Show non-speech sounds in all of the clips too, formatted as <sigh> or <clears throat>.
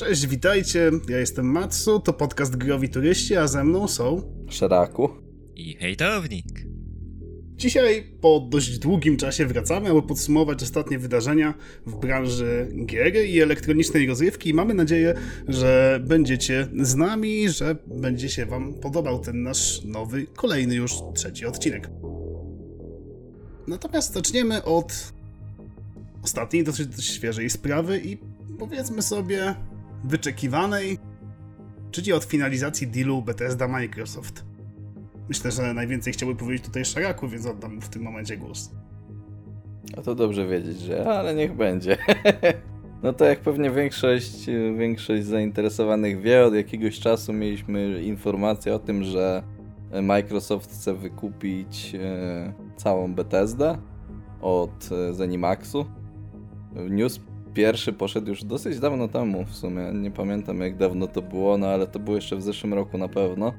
Cześć, witajcie. Ja jestem Matsu, to podcast Growi Turyści, a ze mną są... Szeraku. I hejtownik. Dzisiaj po dość długim czasie wracamy, aby podsumować ostatnie wydarzenia w branży gier i elektronicznej rozrywki i mamy nadzieję, że będziecie z nami, że będzie się wam podobał ten nasz nowy, kolejny już trzeci odcinek. Natomiast zaczniemy od ostatniej, dosyć, dosyć świeżej sprawy i powiedzmy sobie wyczekiwanej, czyli od finalizacji dealu Bethesda-Microsoft. Myślę, że najwięcej chciałby powiedzieć tutaj Szaraku, więc oddam w tym momencie głos. A to dobrze wiedzieć, że ale niech będzie. <laughs> no to jak pewnie większość, większość zainteresowanych wie, od jakiegoś czasu mieliśmy informację o tym, że Microsoft chce wykupić e, całą Bethesdę od e, Zenimaxu. News pierwszy poszedł już dosyć dawno temu w sumie. Nie pamiętam jak dawno to było, no ale to było jeszcze w zeszłym roku na pewno.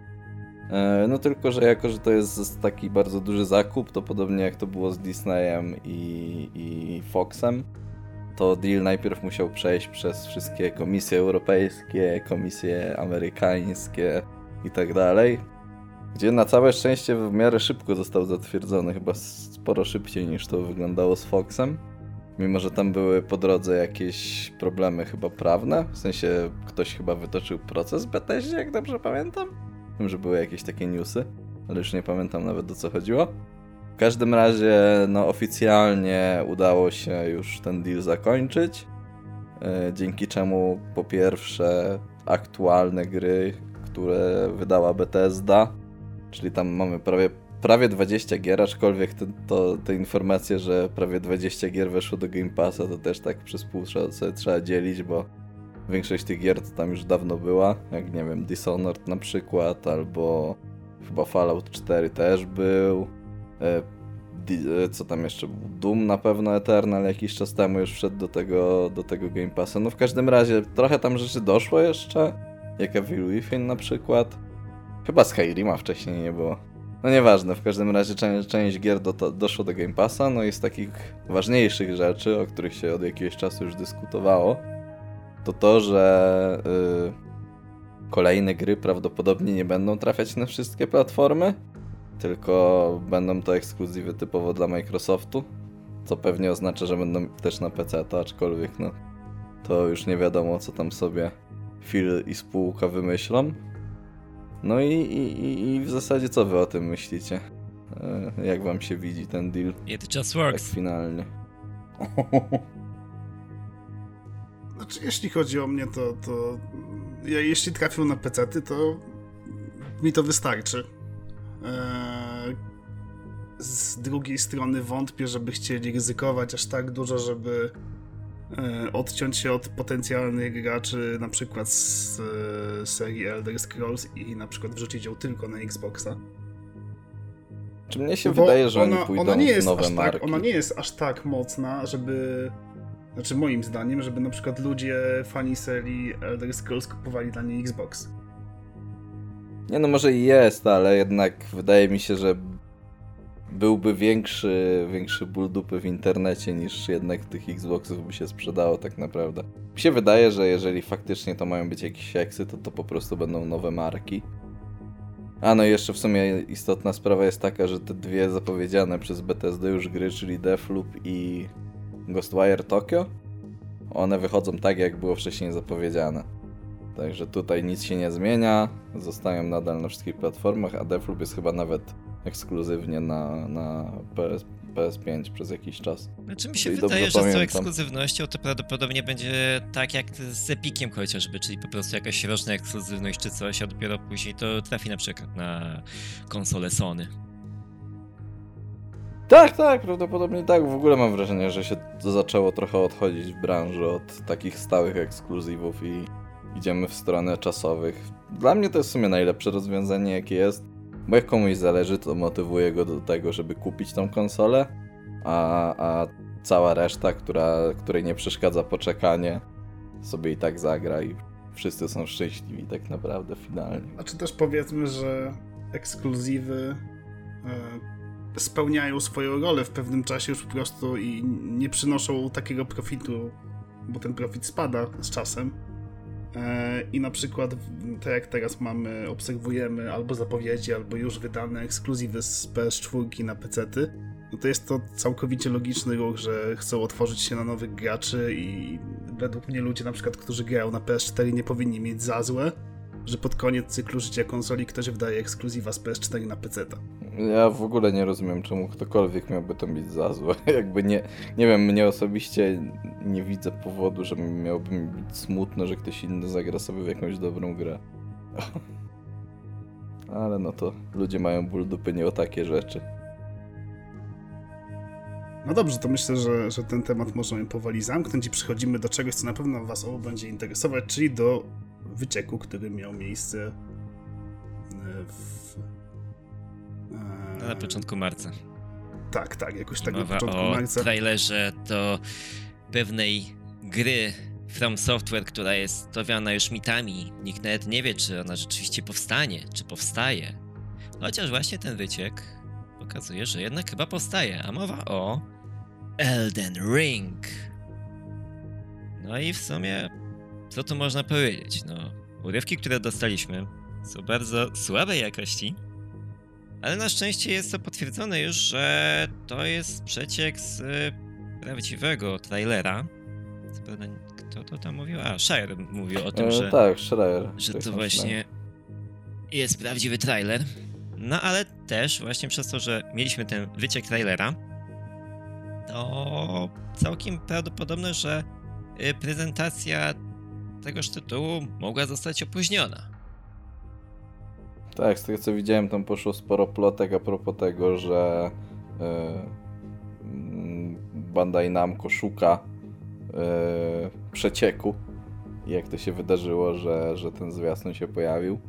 E, no tylko, że jako, że to jest taki bardzo duży zakup, to podobnie jak to było z Disneyem i, i Foxem, to deal najpierw musiał przejść przez wszystkie komisje europejskie, komisje amerykańskie i tak dalej. Gdzie na całe szczęście w miarę szybko został zatwierdzony, chyba sporo szybciej niż to wyglądało z Foxem. Mimo, że tam były po drodze jakieś problemy chyba prawne, w sensie ktoś chyba wytoczył proces Bethesdzie, jak dobrze pamiętam. Wiem, że były jakieś takie newsy, ale już nie pamiętam nawet o co chodziło. W każdym razie, no oficjalnie udało się już ten deal zakończyć, e, dzięki czemu po pierwsze aktualne gry, które wydała Bethesda, czyli tam mamy prawie prawie 20 gier, aczkolwiek te, to, te informacje, że prawie 20 gier weszło do Game Passa, to też tak przez pół trzeba, trzeba dzielić, bo większość tych gier to tam już dawno była, jak nie wiem, Dishonored na przykład, albo chyba Fallout 4 też był, e, e, co tam jeszcze był, Doom na pewno Eternal jakiś czas temu już wszedł do tego, do tego Game Passa. No w każdym razie trochę tam rzeczy doszło jeszcze, jak Evil Within na przykład. Chyba Skyrima wcześniej nie było. No nieważne, w każdym razie część, część gier do, doszło do Game Passa, no i z takich ważniejszych rzeczy, o których się od jakiegoś czasu już dyskutowało, to to, że yy, kolejne gry prawdopodobnie nie będą trafiać na wszystkie platformy, tylko będą to ekskluzywy typowo dla Microsoftu, co pewnie oznacza, że będą też na PC, to aczkolwiek no to już nie wiadomo, co tam sobie Phil i spółka wymyślą. No i, i, i w zasadzie co wy o tym myślicie? E, jak wam się widzi ten deal? It just Tak works. finalnie. <laughs> Znaczy, jeśli chodzi o mnie, to, to ja, jeśli trafią na pecety, to mi to wystarczy. Eee, z drugiej strony wątpię, żeby chcieli ryzykować aż tak dużo, żeby odciąć się od potencjalnych graczy, na przykład z e, serii Elder Scrolls i na przykład wrzucić ją tylko na Xboxa. Czy mnie się Bo wydaje, że ona, oni pójdą ona nie w jest nowe aż marki? Tak, ona nie jest aż tak mocna, żeby. Znaczy, moim zdaniem, żeby na przykład ludzie, fani serii Elder Scrolls kupowali dla niej Xbox. Nie no, może i jest, ale jednak wydaje mi się, że byłby większy, większy ból dupy w internecie niż jednak tych Xboxów by się sprzedało tak naprawdę. Mi się wydaje, że jeżeli faktycznie to mają być jakieś eksy, to to po prostu będą nowe marki. A no i jeszcze w sumie istotna sprawa jest taka, że te dwie zapowiedziane przez Bethesda już gry, czyli Deathloop i Ghostwire Tokyo, one wychodzą tak, jak było wcześniej zapowiedziane. Także tutaj nic się nie zmienia, zostają nadal na wszystkich platformach, a Deathloop jest chyba nawet ekskluzywnie na, na PS, PS5 przez jakiś czas. Znaczy mi się wydaje, że z tą pamiętam. ekskluzywnością to prawdopodobnie będzie tak jak z Epiciem chociażby, czyli po prostu jakaś roczna ekskluzywność czy coś, a dopiero później to trafi na przykład na konsolę Sony. Tak, tak, prawdopodobnie tak. W ogóle mam wrażenie, że się zaczęło trochę odchodzić w branży od takich stałych ekskluzywów i idziemy w stronę czasowych. Dla mnie to jest w sumie najlepsze rozwiązanie, jakie jest, bo jak komuś zależy, to motywuje go do tego, żeby kupić tą konsolę, a, a cała reszta, która, której nie przeszkadza poczekanie, sobie i tak zagra i wszyscy są szczęśliwi tak naprawdę finalnie. A czy też powiedzmy, że ekskluzywy e, spełniają swoją rolę w pewnym czasie już po prostu i nie przynoszą takiego profitu, bo ten profit spada z czasem. E, I na przykład, tak jak teraz mamy, obserwujemy albo zapowiedzi, albo już wydane ekskluzywy z PS4 na PC-ty, no to jest to całkowicie logiczny ruch, że chcą otworzyć się na nowych graczy i według mnie ludzie na przykład, którzy grają na PS4 nie powinni mieć za złe, że pod koniec cyklu życia konsoli ktoś wydaje ekskluzywa z PS4 na PC-ta. Ja w ogóle nie rozumiem, czemu ktokolwiek miałby to mieć za złe. <laughs> Jakby nie, nie wiem, mnie osobiście nie widzę powodu, że miałby mi być smutno, że ktoś inny zagra sobie w jakąś dobrą grę. <laughs> Ale no to ludzie mają ból dupy nie o takie rzeczy. No dobrze, to myślę, że, że ten temat możemy powoli zamknąć i przechodzimy do czegoś, co na pewno Was obu będzie interesować, czyli do wycieku, który miał miejsce e, w... e, Na początku marca. Tak, tak, jakoś tak na Mowa początku o marca. trailerze do pewnej gry From Software, która jest stawiana już mitami. Nikt nawet nie wie, czy ona rzeczywiście powstanie, czy powstaje. Chociaż właśnie ten wyciek pokazuje, że jednak chyba powstaje, a mowa o Elden Ring. No i w sumie, co tu można powiedzieć? No, urywki, które dostaliśmy, są bardzo słabej jakości, ale na szczęście jest to potwierdzone już, że to jest przeciek z y, prawdziwego trailera. Kto to tam mówił? A, Shire mówił o tym, E, że, tak, Schreier. że jest to właśnie jest prawdziwy trailer. No ale też właśnie przez to, że mieliśmy ten wyciek trailera, to całkiem prawdopodobne, że y, prezentacja tegoż tytułu mogła zostać opóźniona. Tak, z tego co widziałem, tam poszło sporo plotek a propos tego, że e, mm, Bandai Namco szuka e, przecieku. Jak to się wydarzyło, że, że ten zwiastun się pojawił.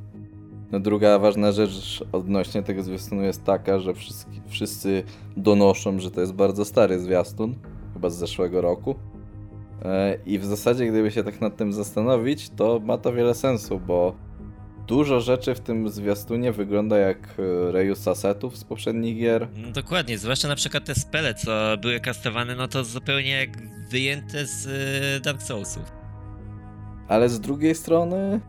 No druga ważna rzecz odnośnie tego zwiastunu jest taka, że wszyscy, wszyscy donoszą, że to jest bardzo stary zwiastun, chyba z zeszłego roku. E, I w zasadzie, gdyby się tak nad tym zastanowić, to ma to wiele sensu, bo dużo rzeczy w tym zwiastunie wygląda jak e, reuse asetów z poprzednich gier. No dokładnie, zwłaszcza na przykład te spele, co były kastowane, no to zupełnie jak wyjęte z y, Dark Soulsów. Ale z drugiej strony,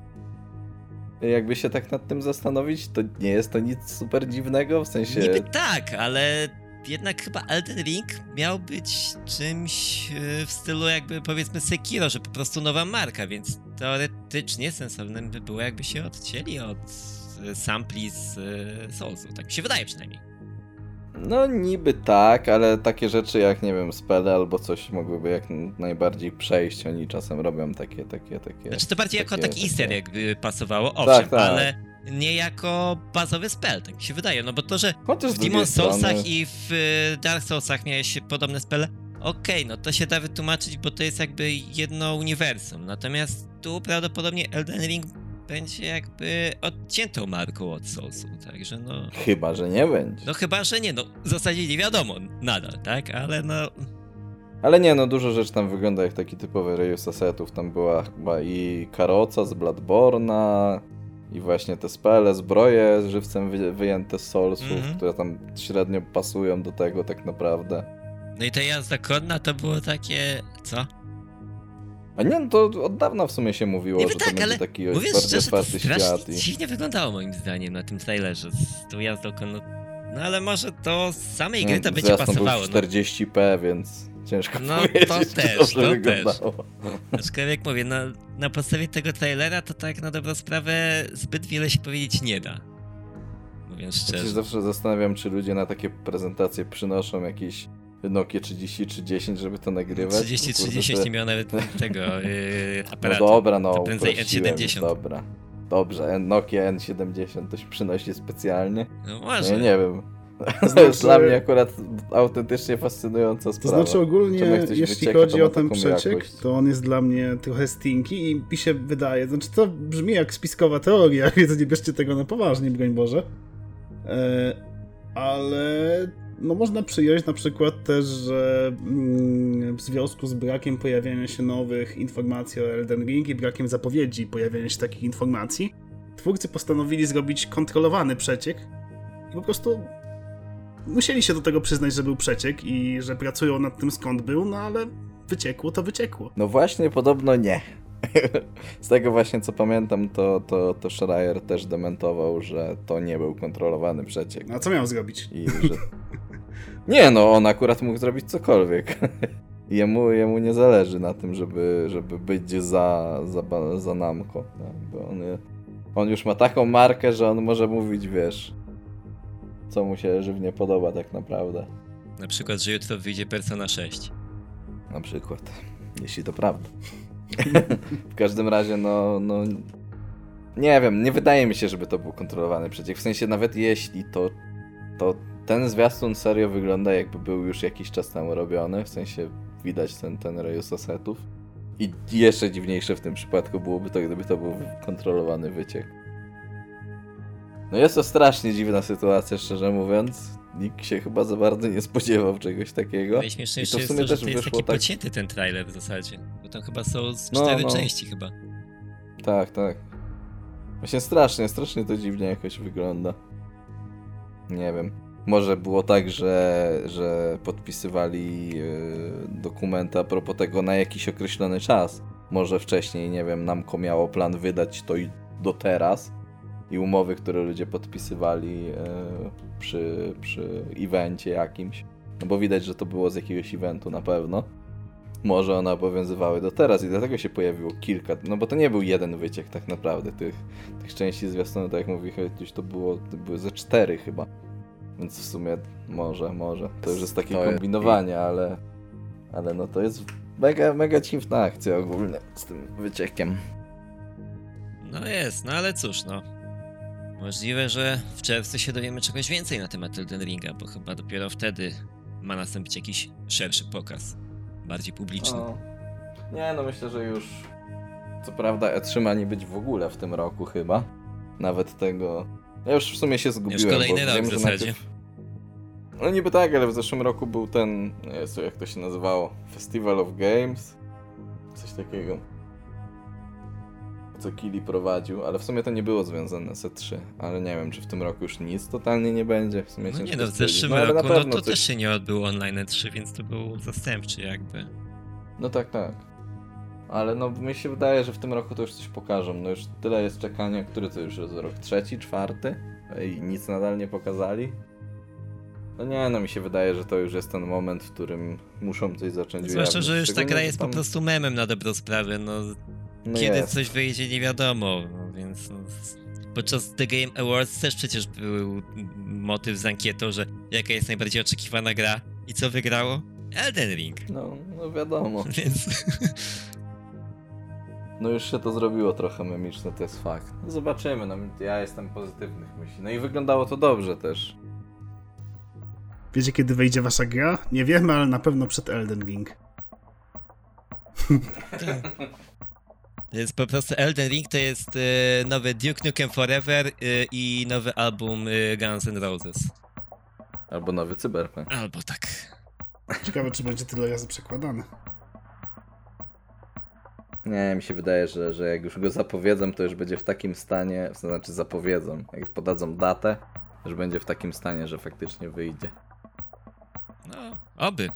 jakby się tak nad tym zastanowić, to nie jest to nic super dziwnego, w sensie... Niby tak, ale jednak chyba Elden Ring miał być czymś y, w stylu jakby powiedzmy Sekiro, że po prostu nowa marka, więc teoretycznie sensownym by było jakby się odcięli od y, sampli z y, Soulsu. Tak mi się wydaje przynajmniej. No niby tak, ale takie rzeczy jak, nie wiem, spele albo coś mogłyby jak najbardziej przejść. Oni czasem robią takie, takie, takie... Znaczy to bardziej jako takie- taki easter takie- jakby pasowało, owszem, tak. ale nie jako bazowy spell, tak mi się wydaje, no bo to, że Chociaż w Demon. Soulsach i w y, Dark Soulsach miałeś podobne spele, okej, no to się da wytłumaczyć, bo to jest jakby jedno uniwersum. Natomiast tu prawdopodobnie Elden Ring będzie jakby odciętą marką od Soulsu, także no... Chyba, że nie będzie. No chyba, że nie, no w zasadzie nie wiadomo nadal, tak? Ale no... Ale nie, no dużo rzeczy tam wygląda jak taki typowy reuse asetów. Tam była chyba i karoca z Bladborna i właśnie te spele, zbroje z żywcem wy, wyjęte z Soulsów, Mhm. które tam średnio pasują do tego tak naprawdę. No i ta jazda konna to było takie... co? A nie, no to od dawna w sumie się mówiło, Niby że to tak, będzie ale taki Mówiąc bardziej szczerze, to otwarty świat. strasznie I... dziwnie wyglądało moim zdaniem na tym trailerze z tą jazdą konno. No ale może do samej gry to będzie Zwiastun był pasowało. w No. 40p, więc ciężko No, powiedzieć, to też, dobrze to wyglądało. Aczkolwiek mówię, no, na podstawie tego trailera to tak na dobrą sprawę zbyt wiele się powiedzieć nie da. Mówiąc Ja się szczerze. zawsze zastanawiam, czy ludzie na takie prezentacje przynoszą jakieś Nokia 3310, żeby to nagrywać. 30-30 Kurde, nie miał nawet <laughs> tego yy, No aparatu. dobra, no. To prędzej uprościłem, N70. Dobra. Dobrze, Nokia N70 ktoś przynosi specjalnie. No No, może. ja nie wiem. To <laughs> znaczy- jest dla mnie akurat autentycznie fascynująca To sprawa. znaczy ogólnie, jeśli wycieka, chodzi to o ten przeciek, jakość? to on jest dla mnie trochę stinky i mi się wydaje, znaczy to brzmi jak spiskowa teoria, <laughs> więc nie bierzcie tego na poważnie, broń Boże. E, ale no można przyjąć na przykład też, że mm, w związku z brakiem pojawiania się nowych informacji o Elden Ring i brakiem zapowiedzi pojawiania się takich informacji, twórcy postanowili zrobić kontrolowany przeciek i po prostu musieli się do tego przyznać, że był przeciek i że pracują nad tym skąd był, no ale wyciekło to wyciekło. No właśnie, podobno nie. <laughs> Z tego właśnie co pamiętam, to, to, to Schreier też dementował, że to nie był kontrolowany przeciek. A co miał zrobić? I że... <laughs> Nie no, on akurat mógł zrobić cokolwiek. <laughs> Jemu, jemu nie zależy na tym, żeby, żeby być za, za, za Namco. Tak? Bo on, on już ma taką markę, że on może mówić, wiesz, co mu się żywnie podoba tak naprawdę. Na przykład, że jutro wyjdzie Persona 6. Na przykład, jeśli to prawda. <laughs> w każdym razie, no, no. Nie wiem, nie wydaje mi się, żeby to był kontrolowany przeciek. W sensie, nawet jeśli to. to ten zwiastun serio wygląda, jakby był już jakiś czas temu robiony. W sensie, widać ten, ten rejus asetów. I jeszcze dziwniejsze w tym przypadku byłoby to, gdyby to był kontrolowany wyciek. No jest to strasznie dziwna sytuacja, szczerze mówiąc. Nikt się chyba za bardzo nie spodziewał czegoś takiego. Najśmieszniejsze I to w jest to, że to jest taki tak- pocięty ten trailer w zasadzie. Bo tam chyba są z No, cztery no. części chyba. Tak, tak. Właśnie strasznie, strasznie to dziwnie jakoś wygląda. Nie wiem. Może było tak, że, że podpisywali yy, dokumenty a propos tego na jakiś określony czas. Może wcześniej, nie wiem, Namco miało plan wydać to i do teraz. I umowy, które ludzie podpisywali yy, przy, przy evencie jakimś. No bo widać, że to było z jakiegoś eventu na pewno może one obowiązywały do teraz i dlatego się pojawiło kilka, no bo to nie był jeden wyciek tak naprawdę tych, tych części zwiastunu, tak jak mówi gdzieś to było, to były ze cztery chyba. Więc w sumie może, może. To już jest takie To jest- kombinowanie, ale ale no to jest mega, mega dziwna akcja ogólnie z tym wyciekiem. No jest, no ale cóż, no. Możliwe, że w czerwcu się dowiemy czegoś więcej na temat Elden Ringa, bo chyba dopiero wtedy ma nastąpić jakiś szerszy pokaz. Bardziej publiczny. No. Nie, no myślę, że już co prawda E3 ma nie być w ogóle w tym roku chyba. Nawet tego... Ja już w sumie się zgubiłem, kolejny bo rok wiem, w zasadzie. najpierw... No niby tak, ale w zeszłym roku był ten, Jezu, jak to się nazywało, Festival of Games? Coś takiego. Co Kili prowadził, ale w sumie to nie było związane z E3. Ale nie wiem, czy w tym roku już nic totalnie nie będzie. W sumie No nie no, w zeszłym no, roku no to coś- też się nie odbył online 3, więc to był zastępczy jakby. No tak, tak. Ale no mi się wydaje, że w tym roku to już coś pokażą. No już tyle jest czekania, który to już jest rok trzeci, czwarty i nic nadal nie pokazali. No nie, no mi się wydaje, że to już jest ten moment, w którym muszą coś zacząć Zwłaszcza, że już ta gra jest po tam- prostu memem na dobrą sprawę, no no kiedy jest. coś wyjdzie nie wiadomo, no, więc no, podczas The Game Awards też przecież był motyw z ankietą, że jaka jest najbardziej oczekiwana gra i co wygrało? Elden Ring, No, no wiadomo. <laughs> więc No już się to zrobiło trochę memiczne, to jest fakt. No zobaczymy, no ja jestem pozytywnych myśli. No i wyglądało to dobrze też. Wiecie, kiedy wyjdzie wasza gra? Nie wiemy, ale na pewno przed Elden Ring. Więc po prostu Elden Ring to jest e, nowy Duke Nukem Forever e, i nowy album e, Guns N' Roses. Albo nowy cyberpunk. Albo tak. Ciekawe, czy będzie tyle razy przekładany. Nie, mi się wydaje, że, że jak już go zapowiedzą, to już będzie w takim stanie, to znaczy zapowiedzą, jak podadzą datę, już będzie w takim stanie, że faktycznie wyjdzie. No, oby.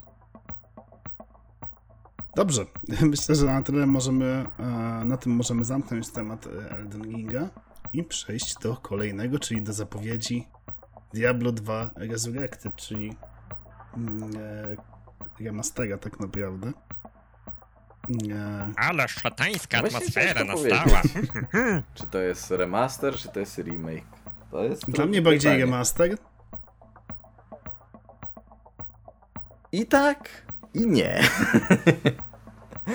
Dobrze, <laughs> myślę, że na tyle możemy, e, na tym możemy zamknąć temat e, Elden Ringa i przejść do kolejnego, czyli do zapowiedzi Diablo 2 Resurrected, czyli mm, e, remastera tak naprawdę. E, Ale szatańska Właśnie atmosfera nastała. <laughs> Czy to jest remaster, czy to jest remake? To jest Dla mnie bardziej pytanie. remaster. I tak, i nie.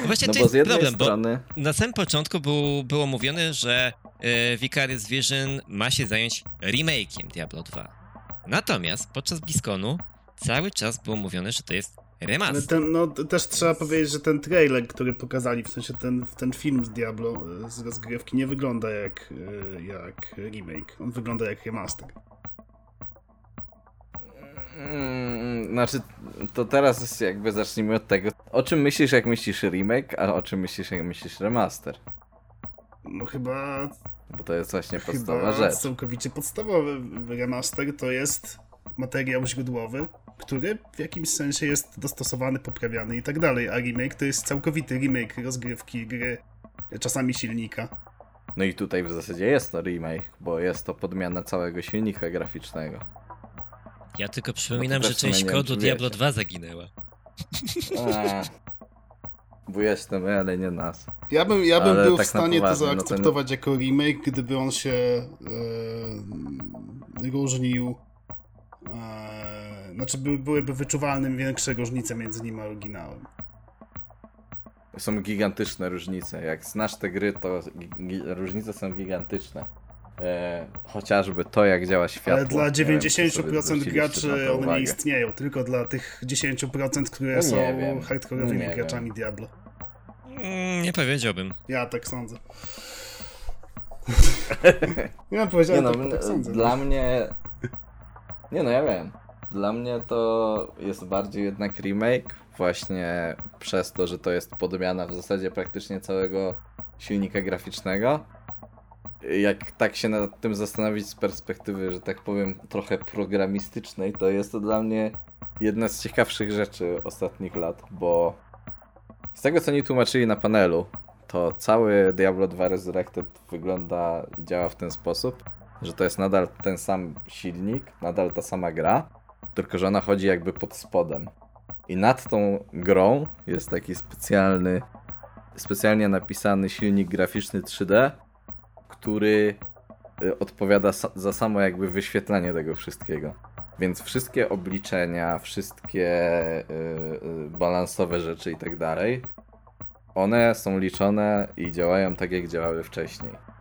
Właśnie No to bo jest z jednej problem, bo strony... na samym początku był, było mówione, że e, Vicarious Vision ma się zająć remake'iem Diablo 2. Natomiast podczas BlizzConu cały czas było mówione, że to jest remaster. ten, no, też trzeba powiedzieć, że ten trailer, który pokazali, w sensie ten, ten film z Diablo, e, z rozgrywki, nie wygląda jak, e, jak remake. On wygląda jak remaster. Mm, znaczy, to teraz jest jakby zacznijmy od tego. O czym myślisz, jak myślisz remake, a o czym myślisz, jak myślisz remaster? No chyba, Bo to jest właśnie podstawowa chyba rzecz. całkowicie podstawowy remaster to jest materiał źródłowy, który w jakimś sensie jest dostosowany, poprawiany i tak dalej, a remake to jest całkowity remake rozgrywki gry czasami silnika. No i tutaj w zasadzie jest to remake, bo jest to podmiana całego silnika graficznego. Ja tylko przypominam, No to że część kodu Diablo wiecie. 2 zaginęła. Eee, bo jestem, ale nie nas. Ja bym, ja bym Ale był tak w stanie to poważnie, no to nie- zaakceptować jako remake, gdyby on się e, różnił. E, znaczy, by, byłyby wyczuwalne większe różnice między nim a oryginałem. Są gigantyczne różnice. Jak znasz te gry, to różnice są gigantyczne. Eee, chociażby to, jak działa światło. Ale dla Nie wiem, czy sobie 90% zwróciliście na graczy one nie istnieją, tylko dla tych 10%, które No są nie wiem. hardkorowymi Nie wiem. graczami Diablo. Mm, nie powiedziałbym. Ja tak sądzę. <laughs> ja Nie powiedziałem, no, tak, tak sądzę. dla mnie... Nie no, ja wiem. Dla mnie to jest bardziej jednak remake, właśnie przez to, że to jest podmiana w zasadzie praktycznie całego silnika graficznego. Jak tak się nad tym zastanowić z perspektywy, że tak powiem, trochę programistycznej, to jest to dla mnie jedna z ciekawszych rzeczy ostatnich lat, bo z tego co oni tłumaczyli na panelu, to cały Diablo 2 Resurrected wygląda i działa w ten sposób, że to jest nadal ten sam silnik, nadal ta sama gra, tylko że ona chodzi jakby pod spodem. I nad tą grą jest taki specjalny, specjalnie napisany silnik graficzny 3D, który y, odpowiada za samo jakby wyświetlanie tego wszystkiego. Więc wszystkie obliczenia, wszystkie y, y, balansowe rzeczy i tak dalej, one są liczone i działają tak, jak działały wcześniej.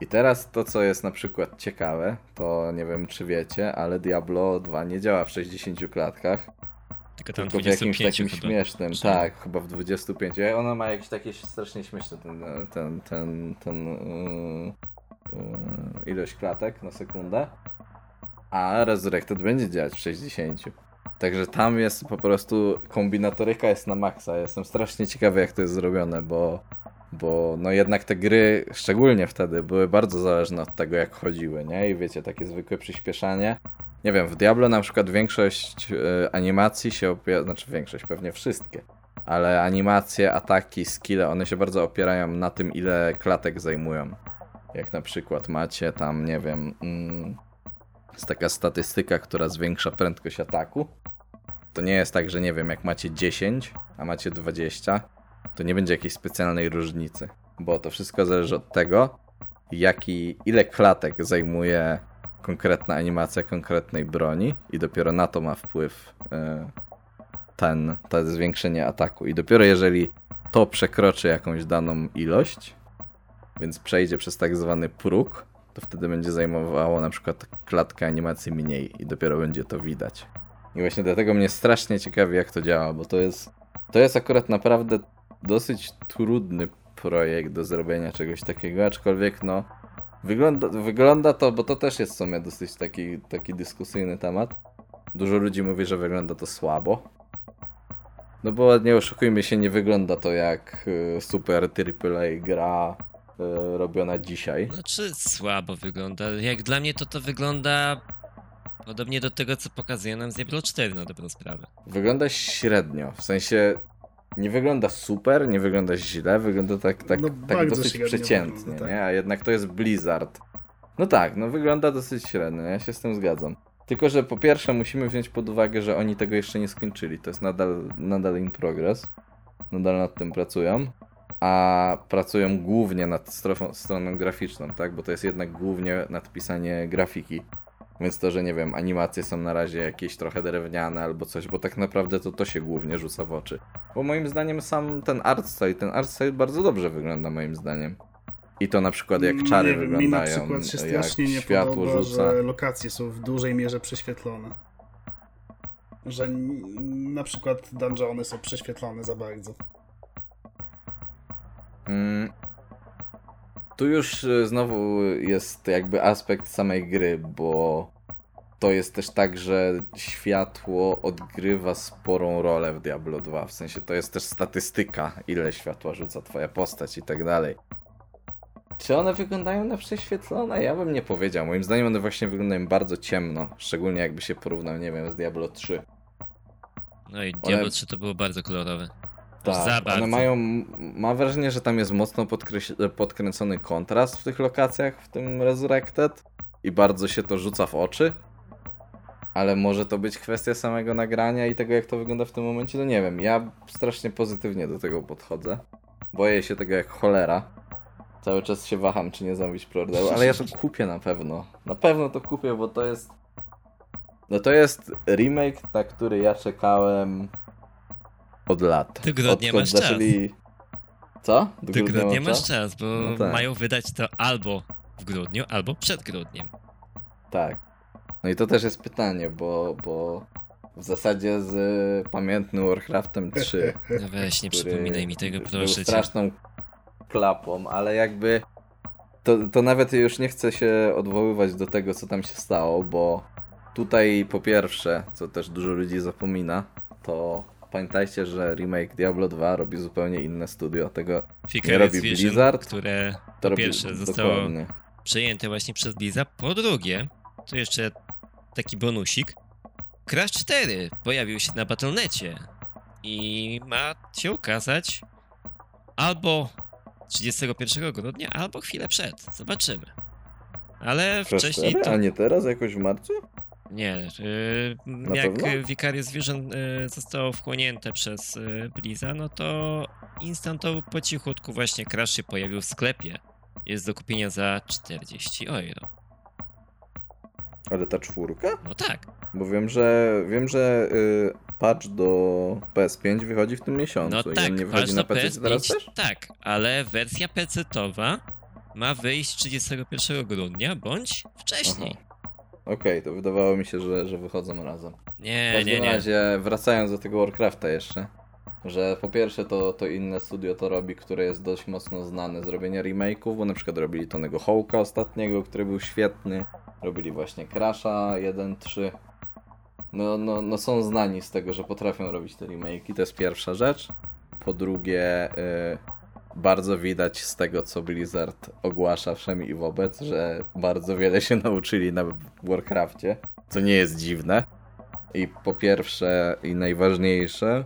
I teraz to, co jest na przykład ciekawe, to nie wiem, czy wiecie, ale Diablo 2 nie działa w 60 klatkach, Tylko tam tylko w jakimś 25 takim chyba. śmiesznym, Czy- tak, chyba w 25. A Ona ma jakieś takie strasznie śmieszne ten, ten, ten, ten yy, yy, ilość klatek na sekundę. A Resurrected będzie działać w 60. Także tam jest po prostu kombinatoryka jest na maksa. Jestem strasznie ciekawy jak to jest zrobione, bo bo no jednak te gry, szczególnie wtedy, były bardzo zależne od tego, jak chodziły, nie? I wiecie, takie zwykłe przyspieszanie. Nie wiem, w Diablo na przykład większość e, animacji się opiera, znaczy większość, pewnie wszystkie, ale animacje, ataki, skille, one się bardzo opierają na tym, ile klatek zajmują. Jak na przykład macie tam, nie wiem, mm, jest taka statystyka, która zwiększa prędkość ataku. To nie jest tak, że nie wiem, jak macie 10, a macie 20, to nie będzie jakiejś specjalnej różnicy, bo to wszystko zależy od tego, jaki, ile klatek zajmuje konkretna animacja konkretnej broni i dopiero na to ma wpływ e, ten, to zwiększenie ataku. I dopiero jeżeli to przekroczy jakąś daną ilość, więc przejdzie przez tak zwany próg, to wtedy będzie zajmowało na przykład klatkę animacji mniej i dopiero będzie to widać. I właśnie dlatego mnie strasznie ciekawi jak to działa, bo to jest to jest akurat naprawdę dosyć trudny projekt do zrobienia czegoś takiego, aczkolwiek no wygląda, wygląda to, bo to też jest w sumie dosyć taki, taki dyskusyjny temat. Dużo ludzi mówi, że wygląda to słabo. No bo nie oszukujmy się, nie wygląda to jak y, super AAA gra y, robiona dzisiaj. Znaczy słabo wygląda. Jak dla mnie to to wygląda podobnie do tego, co pokazuje nam z Diablo 4 na dobrą sprawę. Wygląda średnio, w sensie nie wygląda super, nie wygląda źle, wygląda tak, tak, No, tak dosyć przeciętnie, wygląda, tak. nie? A jednak to jest Blizzard. No tak, no wygląda dosyć średnio, ja się z tym zgadzam. Tylko, że po pierwsze musimy wziąć pod uwagę, że oni tego jeszcze nie skończyli. To jest nadal, nadal in progress. Nadal nad tym pracują. A pracują głównie nad strofą, stroną graficzną, tak? Bo to jest jednak głównie nadpisanie grafiki. Więc to, że nie wiem, animacje są na razie jakieś trochę drewniane albo coś, bo tak naprawdę to to się głównie rzuca w oczy. Bo moim zdaniem sam ten art style, ten art style bardzo dobrze wygląda moim zdaniem. I to na przykład jak czary nie wiem, Mi na wyglądają, przykład się jak strasznie nie światło podoba, rzuca. że lokacje są w dużej mierze prześwietlone. Że na przykład dungeony są prześwietlone za bardzo. Mm. Tu już y, znowu jest jakby aspekt samej gry, bo to jest też tak, że światło odgrywa sporą rolę w Diablo 2. W sensie to jest też statystyka, ile światła rzuca twoja postać i tak dalej. Czy one wyglądają na prześwietlone? Ja bym nie powiedział. Moim zdaniem one właśnie wyglądają bardzo ciemno. Szczególnie jakby się porównał, nie wiem, z Diablo 3. No i One- Diablo 3 to było bardzo kolorowe. Aż za Tak, bardzo. one mają, mam wrażenie, że tam jest mocno podkręcony kontrast w tych lokacjach, w tym Resurrected i bardzo się to rzuca w oczy. Ale może to być kwestia samego nagrania i tego, jak to wygląda w tym momencie, no nie wiem. Ja strasznie pozytywnie do tego podchodzę. Boję się tego jak cholera. Cały czas się waham, czy nie zamówić preorderu, ale ja to <laughs> kupię na pewno. Na pewno to kupię, bo to jest... No to jest remake, na który ja czekałem od lat. Do grudnia Odkąd masz czas. zaczęli... Co? Do Do grudnia mam masz czas, bo No tak. mają wydać to albo w grudniu, albo przed grudniem. Tak. No i to też jest pytanie, bo, bo w zasadzie z y, pamiętnym Warcraftem 3 <laughs> No weź, nie który przypominaj mi tego, był proszę cię. straszną klapą, ale jakby to, to nawet już nie chcę się odwoływać do tego, co tam się stało, bo tutaj po pierwsze, co też dużo ludzi zapomina, to pamiętajcie, że remake Diablo 2 robi zupełnie inne studio. Tego Vicarious robi Vision, Blizzard, które to po robi pierwsze zostało dokładnie. przejęte właśnie przez Blizzard, po drugie, to jeszcze taki bonusik, Crash 4 pojawił się na Battle.necie i ma się ukazać albo 31 grudnia, albo chwilę przed. Zobaczymy. Ale Crash wcześniej 4? to... A nie teraz, jakoś w marcu? Nie, yy, jak pewno? Vision yy, zostało wchłonięte przez yy, Blizzard, no to instantowo po cichutku właśnie Crash się pojawił w sklepie. Jest do kupienia za 40 euro. Ale ta czwórka? No tak, Bo wiem, że wiem, że y, patch do PS5 wychodzi w tym miesiącu no i tak, nie wychodzi na PC teraz PS5, też? tak, ale wersja PC-towa ma wyjść 31 grudnia bądź wcześniej. Okej, to wydawało mi się, że, że wychodzą razem. W Nie, każdym nie, nie. razie, wracając do tego Warcrafta jeszcze, że po pierwsze to, to inne studio to robi, które jest dość mocno znane z robienia remake'ów, bo na przykład robili Tonego Hołka ostatniego, który był świetny, robili właśnie Crasha 1.3. No, no, no są znani z tego, że potrafią robić te remake'i, to jest pierwsza rzecz. Po drugie, y, bardzo widać z tego, co Blizzard ogłasza wszemi i wobec, że bardzo wiele się nauczyli na Warcrafcie, co nie jest dziwne. I po pierwsze i najważniejsze,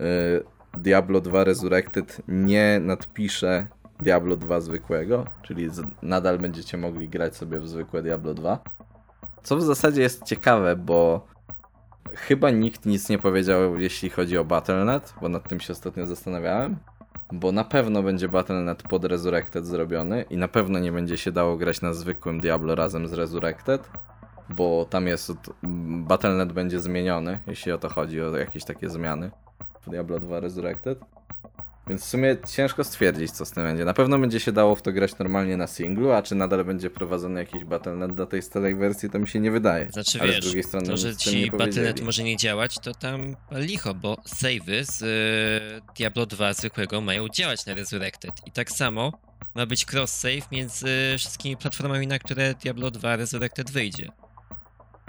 y, Diablo 2 Resurrected nie nadpisze Diablo 2 zwykłego, czyli z, nadal będziecie mogli grać sobie w zwykłe Diablo 2. Co w zasadzie jest ciekawe, bo chyba nikt nic nie powiedział, jeśli chodzi o Battle.net, bo nad tym się ostatnio zastanawiałem. Bo na pewno będzie Battle.net pod Resurrected zrobiony i na pewno nie będzie się dało grać na zwykłym Diablo razem z Resurrected, bo tam jest Battle.net będzie zmieniony, jeśli o to chodzi, o jakieś takie zmiany w Diablo 2 Resurrected. Więc w sumie ciężko stwierdzić, co z tym będzie. Na pewno będzie się dało w to grać normalnie na singlu, a czy nadal będzie prowadzony jakiś Battle.net do tej starej wersji, to mi się nie wydaje. Znaczy Ale wiesz, z drugiej strony to, że ci Battle.net może nie działać, to tam licho, bo savey z y, Diablo 2 zwykłego mają działać na Resurrected. I tak samo ma być cross-save między wszystkimi platformami, na które Diablo 2 Resurrected wyjdzie.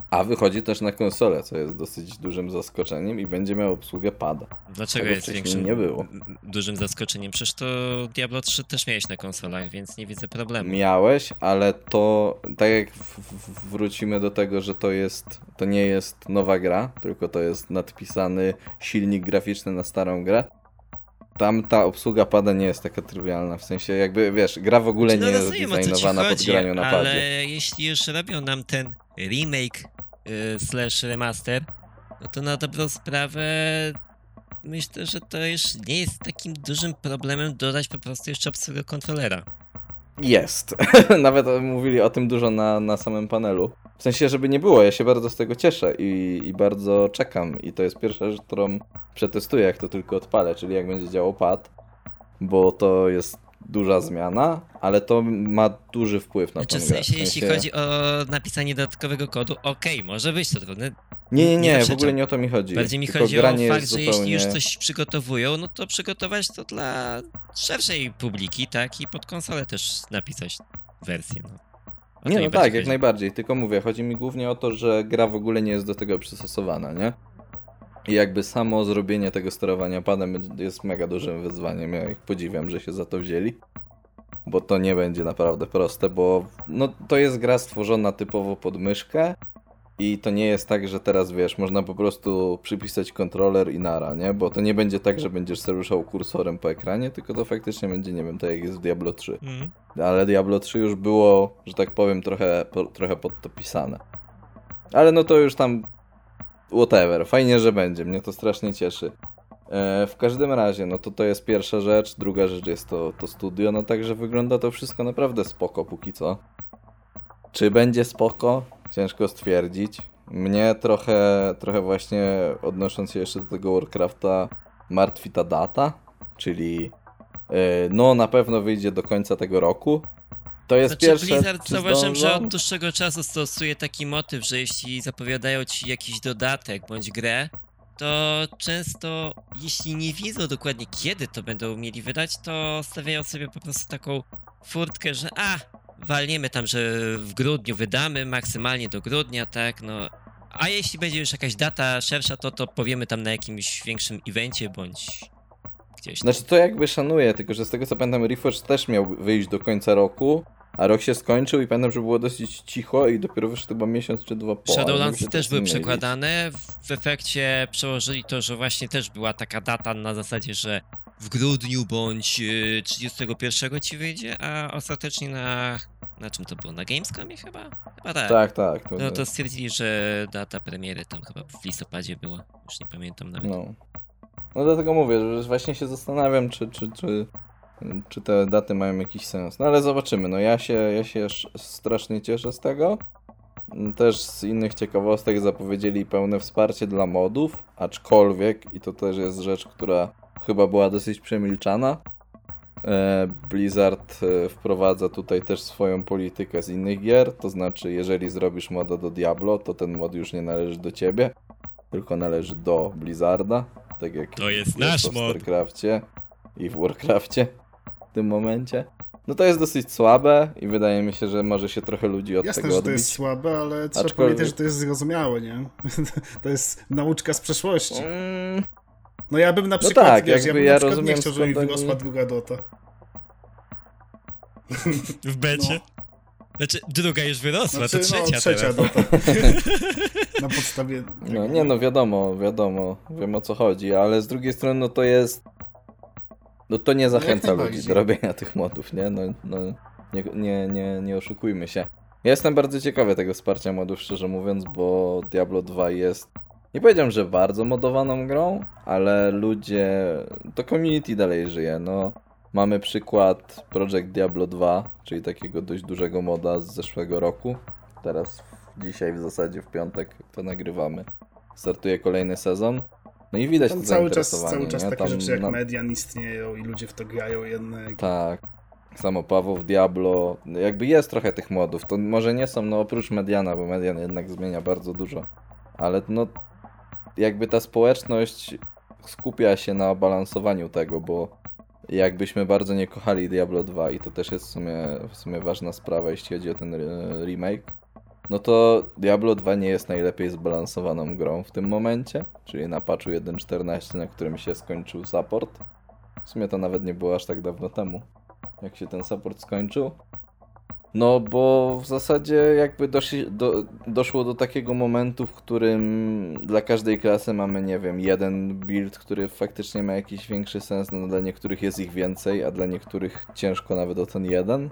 A wychodzi też na konsolę, co jest dosyć dużym zaskoczeniem i będzie miał obsługę pada. Dlaczego Tego jest większym nie było. m, dużym zaskoczeniem? Przecież to Diablo 3 też miałeś na konsolach, więc nie widzę problemu. Miałeś, ale to tak jak wrócimy do tego, że to jest to nie jest nowa gra, tylko to jest nadpisany silnik graficzny na starą grę. Tam ta obsługa pada nie jest taka trywialna, w sensie jakby wiesz, gra w ogóle nie no, jest rozumiem, designowana pod chodzi, graniu na ale padzie. jeśli już robią nam ten remake y, slash remaster, no to na dobrą sprawę myślę, że to już nie jest takim dużym problemem dodać po prostu jeszcze obsługę kontrolera. Jest. <laughs> Nawet mówili o tym dużo na, na samym panelu. W sensie, żeby nie było, ja się bardzo z tego cieszę i, i bardzo czekam. I to jest pierwsza rzecz, którą przetestuję, jak to tylko odpalę, czyli jak będzie działał pad, bo to jest duża zmiana, ale to ma duży wpływ na Znaczy tą w grę. sensie, jeśli chodzi o napisanie dodatkowego kodu, okej, może być to trudne. Nie, nie, nie nie, w ogóle nie o to mi chodzi. Bardziej mi Tylko chodzi o fakt, że jeśli już coś przygotowują, no to przygotować to dla szerszej publiki, tak? I pod konsolę też napisać wersję, no. Nie, no tak, jak chodzi. najbardziej. Tylko mówię, chodzi mi głównie o to, że gra w ogóle nie jest do tego przystosowana, nie? I jakby samo zrobienie tego sterowania padem jest mega dużym wyzwaniem. Ja ich podziwiam, że się za to wzięli. Bo to nie będzie naprawdę proste, bo no, to jest gra stworzona typowo pod myszkę I to nie jest tak, że teraz wiesz, można po prostu przypisać kontroler i nara, nie? Bo to nie będzie tak, że będziesz sobie ruszał kursorem po ekranie, tylko to faktycznie będzie, nie wiem, tak jak jest w Diablo 3. Mm. Ale Diablo 3 już było, że tak powiem, trochę, po, trochę pod to pisane. Ale no to już tam whatever, fajnie, że będzie, mnie to strasznie cieszy. E, w każdym razie, no to to jest pierwsza rzecz, druga rzecz jest to, to studio, no także wygląda to wszystko naprawdę spoko póki co. Czy będzie spoko? Ciężko stwierdzić. Mnie trochę, trochę właśnie odnosząc się jeszcze do tego Warcrafta martwi ta data, czyli e, no na pewno wyjdzie do końca tego roku. To jest Znaczy pierwsze. Blizzard zauważyłem, że od dłuższego czasu stosuje taki motyw, że jeśli zapowiadają ci jakiś dodatek bądź grę, to często, jeśli nie wiedzą dokładnie kiedy to będą mieli wydać, to stawiają sobie po prostu taką furtkę, że a, walniemy tam, że w grudniu wydamy, maksymalnie do grudnia, tak, no. A jeśli będzie już jakaś data szersza, to to powiemy tam na jakimś większym evencie bądź gdzieś tam. Znaczy to jakby szanuję, tylko że z tego co pamiętam Reforged też miał wyjść do końca roku, a rok się skończył i pamiętam, że było dosyć cicho i dopiero wyszedł chyba miesiąc czy dwa po. Shadowlands też były przekładane. W efekcie przełożyli to, że właśnie też była taka data na zasadzie, że w grudniu bądź y, 31 ci wyjdzie, a ostatecznie na. Na czym to było? Na Gamescomie chyba? Chyba tak. Tak, tak. To, No to stwierdzili, że data premiery tam chyba w listopadzie była. Już nie pamiętam nawet. No. No dlatego mówię, że właśnie się zastanawiam, czy, czy, czy, czy te daty mają jakiś sens. No ale zobaczymy. No ja się, ja się sz- strasznie cieszę z tego. Też z innych ciekawostek zapowiedzieli pełne wsparcie dla modów, aczkolwiek, i to też jest rzecz, która chyba była dosyć przemilczana, e, Blizzard e, wprowadza tutaj też swoją politykę z innych gier, to znaczy jeżeli zrobisz moda do Diablo, to ten mod już nie należy do ciebie, tylko należy do Blizzarda, tak jak To jest nasz w mod. StarCrafcie i w Warcrafcie w tym momencie. No to jest dosyć słabe i wydaje mi się, że może się trochę ludzi od Jasne, tego że to odbić. jest słabe, ale trzeba Aczkolwiek- pamiętać, że to jest zrozumiałe, nie? <laughs> to jest nauczka z przeszłości. Mm, No ja bym na przykład, tak, wiesz, ja jakby bym ja przykład nie rozumiem, chciał, żeby mi wyrosła druga Dota. <laughs> W becie? Znaczy, druga już wyrosła, Znaczy, to trzecia, no, trzecia teraz. Dota. <laughs> na podstawie... no nie no, wiadomo, wiadomo, wiem o co chodzi, ale z drugiej strony no to jest... No to nie zachęca ludzi do robienia tych modów, nie? No, no nie, nie, nie, nie oszukujmy się. Ja jestem bardzo ciekawy tego wsparcia modów, szczerze mówiąc, bo Diablo 2 jest... Nie powiedziałem, że bardzo modowaną grą, ale ludzie... To community dalej żyje, no. Mamy przykład Project Diablo 2, czyli takiego dość dużego moda z zeszłego roku. Teraz, dzisiaj w zasadzie w piątek to nagrywamy. Startuje kolejny sezon. No i widać Tam to cały czas, cały czas nie? takie Tam rzeczy jak na- Median istnieją i ludzie w to grają jednak. Tak. Samo Paweł w Diablo. Jakby jest trochę tych modów. To może nie są, no oprócz Mediana, bo Median jednak zmienia bardzo dużo. Ale no, jakby ta społeczność skupia się na balansowaniu tego, bo jakbyśmy bardzo nie kochali Diablo 2 i to też jest w sumie, w sumie ważna sprawa, jeśli chodzi o ten re- remake, no to Diablo 2 nie jest najlepiej zbalansowaną grą w tym momencie, czyli na patchu 1.14, na którym się skończył support. W sumie to nawet nie było aż tak dawno temu, jak się ten support skończył. No, bo w zasadzie jakby do, doszło do takiego momentu, w którym dla każdej klasy mamy, nie wiem, jeden build, który faktycznie ma jakiś większy sens. No, dla niektórych jest ich więcej, a dla niektórych ciężko nawet o ten jeden.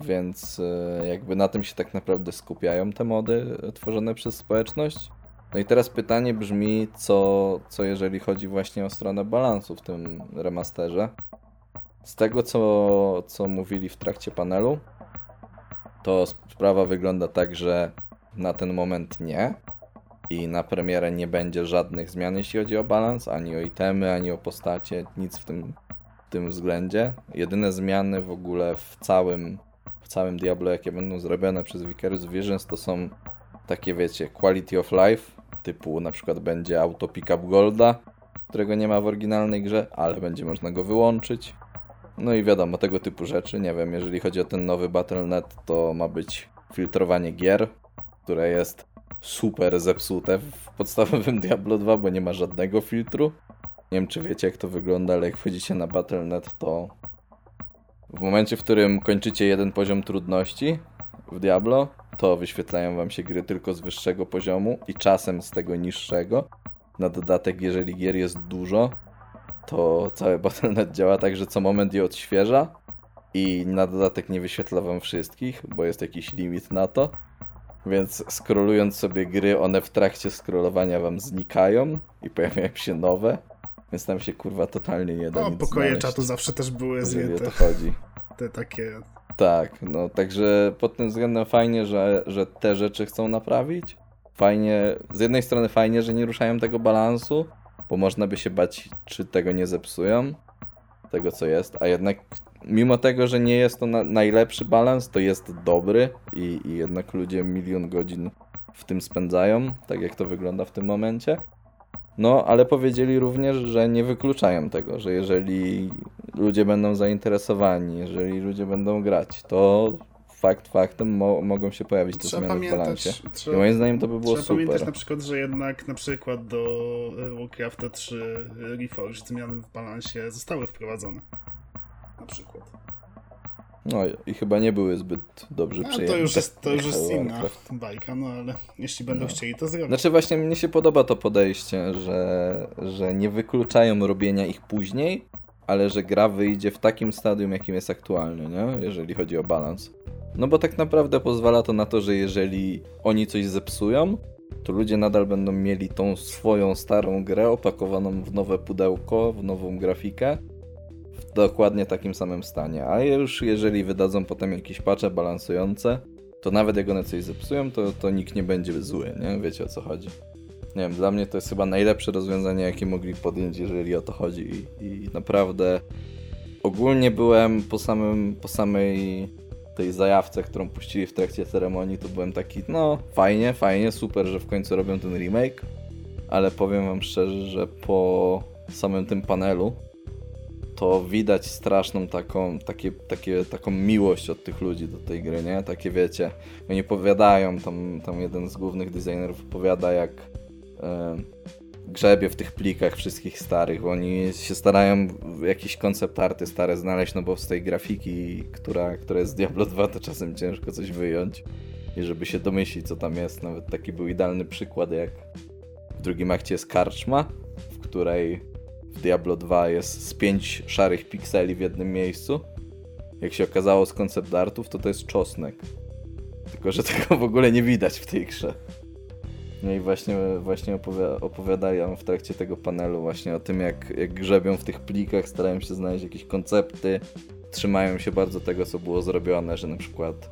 Więc e, jakby na tym się tak naprawdę skupiają te mody tworzone przez społeczność. No i teraz pytanie brzmi, co, co jeżeli chodzi właśnie o stronę balansu w tym remasterze. Z tego, co, co mówili w trakcie panelu, to sprawa wygląda tak, że na ten moment nie. I na premierę nie będzie żadnych zmian, jeśli chodzi o balans, ani o itemy, ani o postacie, nic w tym, w tym względzie. Jedyne zmiany w ogóle w całym, całym Diablo, jakie będą zrobione przez Vicarious Visions, to są takie, wiecie, quality of life, typu na przykład będzie auto pickup golda, którego nie ma w oryginalnej grze, ale będzie można go wyłączyć. No i wiadomo, tego typu rzeczy. Nie wiem, jeżeli chodzi o ten nowy Battle.net, to ma być filtrowanie gier, które jest super zepsute w podstawowym <laughs> Diablo 2, bo nie ma żadnego filtru. Nie wiem, czy wiecie, jak to wygląda, ale jak wchodzicie na Battle.net, to w momencie, w którym kończycie jeden poziom trudności w Diablo, to wyświetlają wam się gry tylko z wyższego poziomu i czasem z tego niższego. Na dodatek, jeżeli gier jest dużo, to cały <laughs> Battle.net działa tak, że co moment je odświeża i na dodatek nie wyświetla wam wszystkich, bo jest jakiś limit na to. Więc scrollując sobie gry, one w trakcie scrollowania wam znikają i pojawiają się nowe. Więc tam się kurwa totalnie nie da O, pokoje znaleźć, czatu zawsze też były zwięte. to chodzi. Te takie... Tak, no także pod tym względem fajnie, że, że te rzeczy chcą naprawić. Fajnie, z jednej strony fajnie, że nie ruszają tego balansu, bo można by się bać, czy tego nie zepsują, tego co jest, a jednak mimo tego, że nie jest to na, najlepszy balans, to jest dobry i, i jednak ludzie milion godzin w tym spędzają, tak jak to wygląda w tym momencie. No, ale powiedzieli również, że nie wykluczają tego, że jeżeli ludzie będą zainteresowani, jeżeli ludzie będą grać, to fakt faktem mo mogą się pojawić te Trzeba zmiany w balansie. pamiętać, I trzeba, moim zdaniem to by było trzeba pamiętać super. na przykład, że jednak na przykład do e, Warcrafta 3 Reforged zmiany w balansie zostały wprowadzone. Na przykład. No i chyba nie były zbyt dobrze A przyjęte. to już jest, to już jest inna bajka, no ale jeśli będą No. chcieli to zrobić. Znaczy właśnie mnie się podoba to podejście, że, że nie wykluczają robienia ich później, ale że gra wyjdzie w takim stadium, jakim jest aktualny, nie? Jeżeli chodzi o balans. No bo tak naprawdę pozwala to na to, że jeżeli oni coś zepsują, to ludzie nadal będą mieli tą swoją starą grę opakowaną w nowe pudełko, w nową grafikę, w dokładnie takim samym stanie. A już jeżeli wydadzą potem jakieś patche balansujące, to nawet jak one coś zepsują, to, to nikt nie będzie zły, nie? Wiecie o co chodzi. Nie wiem, dla mnie to jest chyba najlepsze rozwiązanie, jakie mogli podjąć, jeżeli o to chodzi. I, i naprawdę ogólnie byłem po, samym, po samej tej zajawce, którą puścili w trakcie ceremonii, to byłem taki, no fajnie, fajnie, super, że w końcu robią ten remake, ale powiem wam szczerze, że po samym tym panelu to widać straszną taką, takie, takie, taką miłość od tych ludzi do tej gry, nie? Takie wiecie, oni powiadają, tam, tam jeden z głównych designerów opowiada jak e, grzebie w tych plikach wszystkich starych, bo oni się starają jakieś koncept arty stare znaleźć, no bo z tej grafiki, która, która jest z Diablo 2, to czasem ciężko coś wyjąć i żeby się domyślić, co tam jest. Nawet taki był idealny przykład, jak w drugim akcie jest karczma, w której w Diablo 2 jest z pięć szarych pikseli w jednym miejscu. Jak się okazało z koncept artów, to to jest czosnek. Tylko, że <laughs> tego w ogóle nie widać w tej grze. No i właśnie, właśnie opowi- opowiadają w trakcie tego panelu właśnie o tym, jak, jak grzebią w tych plikach, starają się znaleźć jakieś koncepty, trzymają się bardzo tego, co było zrobione, że na przykład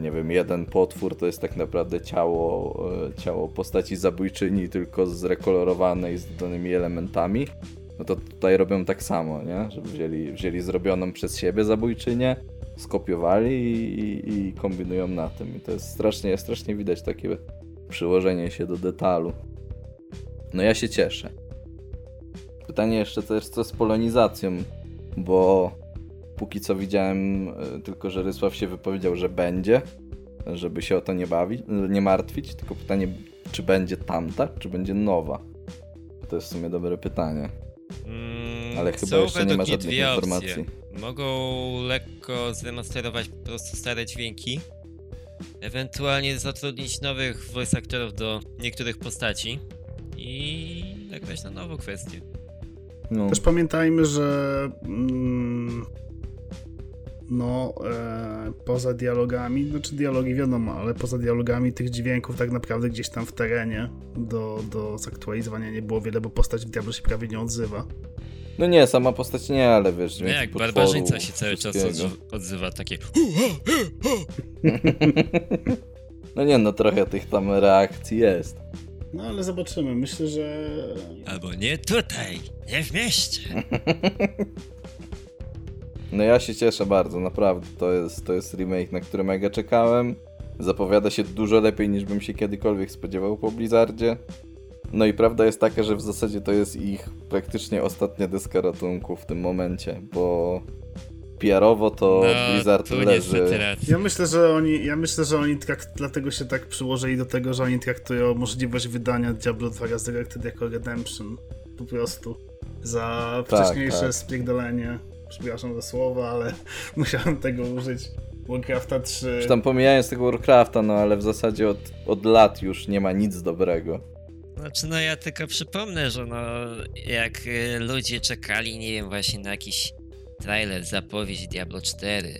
nie wiem, jeden potwór to jest tak naprawdę ciało, e, ciało postaci zabójczyni, tylko zrekolorowane i z dodanymi elementami. No to tutaj robią tak samo, nie? Że wzięli, wzięli zrobioną przez siebie zabójczynię, skopiowali i, i, i kombinują na tym. I to jest strasznie, strasznie widać takie przyłożenie się do detalu. No ja się cieszę. Pytanie jeszcze też co z polonizacją, bo póki co widziałem e, tylko, że Rysław się wypowiedział, że będzie, żeby się o to nie bawić, nie martwić, tylko pytanie, czy będzie tamta, czy będzie nowa. To jest w sumie dobre pytanie. Mm, Ale chyba jeszcze nie ma żadnych informacji. Opcje. Mogą lekko zremasterować po prostu stare dźwięki, ewentualnie zatrudnić nowych voice aktorów do niektórych postaci i nagrać na nową kwestię. No, Też pamiętajmy, że mm, no e, poza dialogami, znaczy dialogi wiadomo, ale poza dialogami tych dźwięków tak naprawdę gdzieś tam w terenie do, do zaktualizowania nie było wiele, bo postać w Diablo się prawie nie odzywa. no nie, sama postać nie, ale wiesz, dźwięki jak potworu, barbarzyńca się cały czas odzywa takie <laughs> No nie, no trochę tych tam reakcji jest. No ale zobaczymy, myślę, że albo nie tutaj, nie w mieście. <laughs> No ja się cieszę bardzo, naprawdę. To jest, to jest remake, na który mega czekałem. Zapowiada się dużo lepiej niż bym się kiedykolwiek spodziewał po Blizzardzie. No i prawda jest taka, że w zasadzie to jest ich praktycznie ostatnia deska ratunku w tym momencie, bo PR-owo to Blizzard No, tu leży. ja myślę, że oni, ja myślę, że oni tak, dlatego się tak przyłożyli do tego, że oni traktują możliwość wydania Diablo 2 Resurrected jako Redemption. Po prostu. Za Tak, wcześniejsze tak. spierdolenie. Przepraszam za słowa, ale <laughs> musiałem tego użyć. Warcrafta 3. Czy tam pomijając tego Warcrafta, no ale w zasadzie od, od lat już nie ma nic dobrego. Znaczy, no ja tylko przypomnę, że no, jak y, ludzie czekali, nie wiem, właśnie na jakiś trailer, zapowiedź Diablo 4,